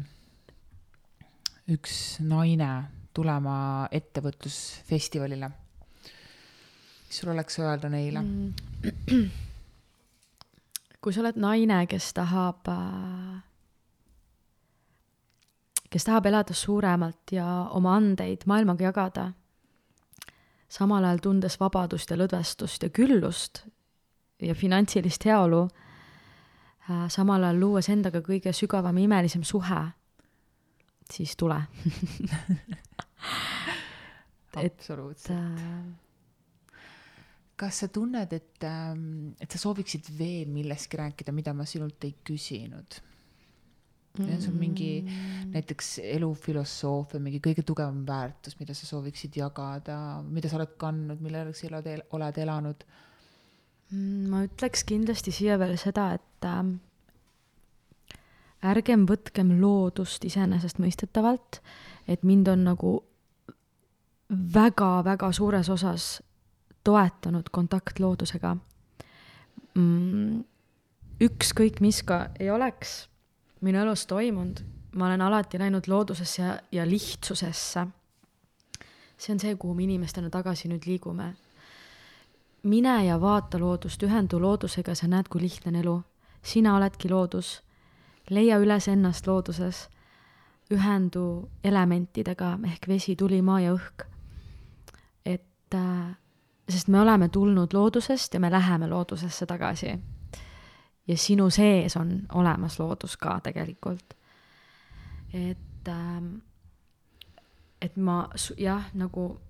üks naine tulema ettevõtlusfestivalile? mis sul oleks öelda neile mm.? kui sa oled naine, kes tahab äh, kes tahab elada suuremalt ja oma andeid maailmaga jagada samal ajal tundes vabadust ja lõdvestust ja küllust ja finantsilist heaolu, äh, samal ajal luues endaga kõige sügavam ja imelisem suhe, siis tule absoluutselt äh, kas sa tunned, et, ähm, et sa sooviksid veel millestki rääkida, mida ma sinult ei küsinud? Ja see on mingi mm. näiteks elufilosoofia, mingi kõige tugevam väärtus, mida sa sooviksid jagada, mida sa oled kandnud, mille järgi sa elad, oled elanud? Mm, ma ütleks kindlasti siia veel seda, et äh, ärgem võtkem loodust iseenesestmõistetavalt, et mind on nagu väga-väga suures osas toetanud kontakt loodusega mm,. ükskõik mis ka ei oleks minu elus toimunud, ma olen alati läinud loodusesse ja, ja lihtsusesse. see on see, kuhu me inimestena tagasi nüüd liigume. mine ja vaata loodust, ühendu loodusega, sa näed, kui lihtne on elu. sina oledki loodus. leia üles ennast looduses. ühendu elementidega ehk vesi, tuli, maa ja õhk. et äh, sest me oleme tulnud loodusest ja me läheme loodusesse tagasi ja sinu sees on olemas loodus ka tegelikult. et ähm,, et ma jah, nagu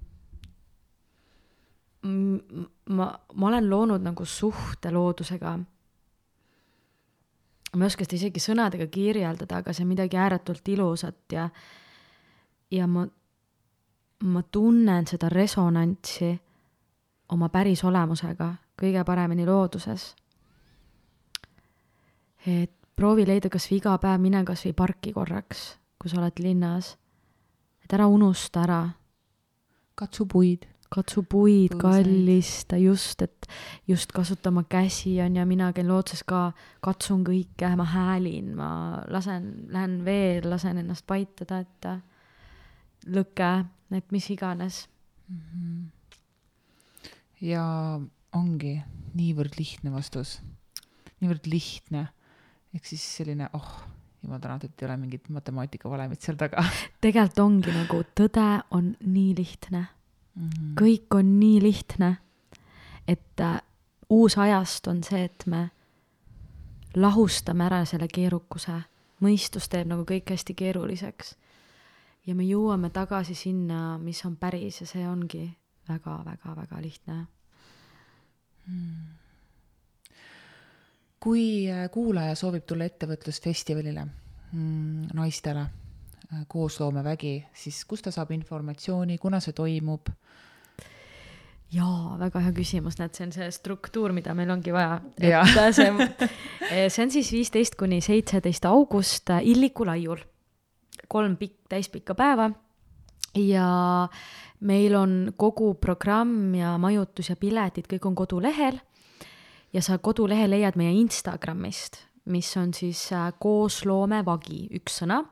ma, ma olen loonud nagu suhte loodusega. ma ei oska seda isegi sõnadega kirjeldada, aga see on midagi ääretult ilusat ja, ja ma, ma tunnen seda resonantsi oma päris olemusega kõige paremini looduses et proovi leida kas või iga päev, mine kas või parki korraks, kui sa oled linnas. et ära unusta ära. katsu puid. katsu puid, kallista, just, et just kasuta oma käsi, on ju, mina käin looduses ka, katsun kõike, ma häälin, ma lasen, lähen veel, lasen ennast paitada, et lõke, et mis iganes mm. -hmm. ja ongi niivõrd lihtne vastus, niivõrd lihtne ehk siis selline, oh, jumal tänatud, ei ole mingit matemaatikavalemit seal taga. tegelikult ongi nagu, tõde on nii lihtne mm. -hmm. kõik on nii lihtne, et äh, uus ajast on see, et me lahustame ära selle keerukuse, mõistus teeb nagu kõik hästi keeruliseks. ja me jõuame tagasi sinna, mis on päris ja see ongi väga-väga-väga lihtne mm kui äh, kuulaja soovib tulla ettevõtlusfestivalile mm, naistele äh, koosloomevägi, siis kust ta saab informatsiooni, kuna see toimub? jaa, väga hea küsimus, näed, see on see struktuur, mida meil ongi vaja. see, see on siis viisteist kuni seitseteist august Illiku laiul. kolm pikk, täispikka päeva ja meil on kogu programm ja majutus ja piletid, kõik on kodulehel ja sa kodulehe leiad meie Instagramist, mis on siis äh, koosloomevagi, üks sõna.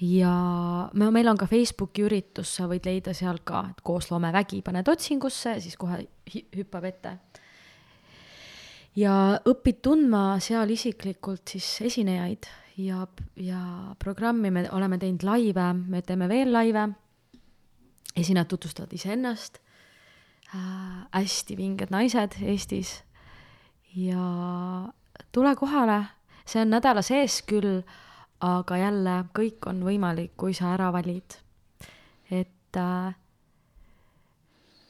ja me, meil on ka Facebooki üritus, sa võid leida seal ka, et koosloomevägi, paned otsingusse, siis kohe hüppab ette. ja õpid tundma seal isiklikult siis esinejaid ja, ja programmi me oleme teinud laive, me teeme veel laive esinejad tutvustavad iseennast äh,, hästi vinged naised Eestis ja tule kohale, see on nädala sees küll, aga jälle kõik on võimalik, kui sa ära valid. et äh,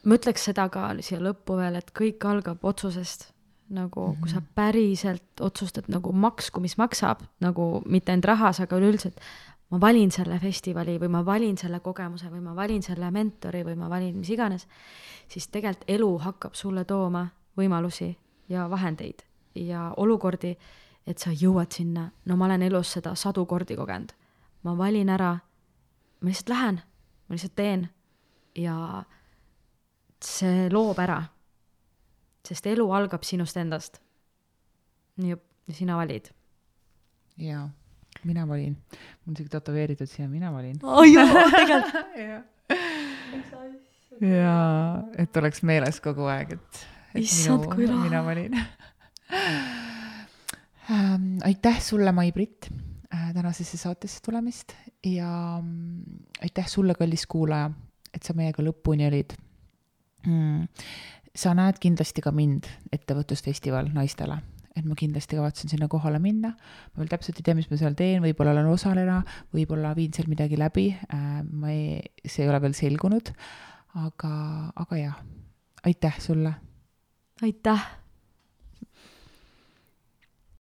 ma ütleks seda ka siia lõppu veel, et kõik algab otsusest nagu mm -hmm. kui sa mhm. päriselt otsustad nagu maksku, mis maksab, nagu mitte ainult rahas, aga üleüldiselt ma valin selle festivali või ma valin selle kogemuse või ma valin selle mentori või ma valin mis iganes, siis tegelikult elu hakkab sulle tooma võimalusi ja vahendeid ja olukordi, et sa jõuad sinna, no ma olen elus seda sadu kordi kogenud. ma valin ära, ma lihtsalt lähen, ma lihtsalt teen ja see loob ära. sest elu algab sinust endast. ja sina valid. jaa, mina valin. mul on isegi tätoveeritud siia, mina valin. aa jaa, tegelikult jaa, et oleks meeles kogu aeg, et, et Issand, minu, mina valin ähm,. aitäh sulle, Mai-Britt äh,, tänasesse saatesse tulemast ja mm, aitäh sulle, kallis kuulaja, et sa meiega lõpuni olid mm.. sa näed kindlasti ka mind, ettevõtlusfestival naistele, et ma kindlasti kavatsen sinna kohale minna. ma veel täpselt ei tea, mis ma seal teen, võib-olla olen osaleja, võib-olla viin seal midagi läbi äh,, ma ei, see ei ole veel selgunud. aga, aga jah, aitäh sulle. aitäh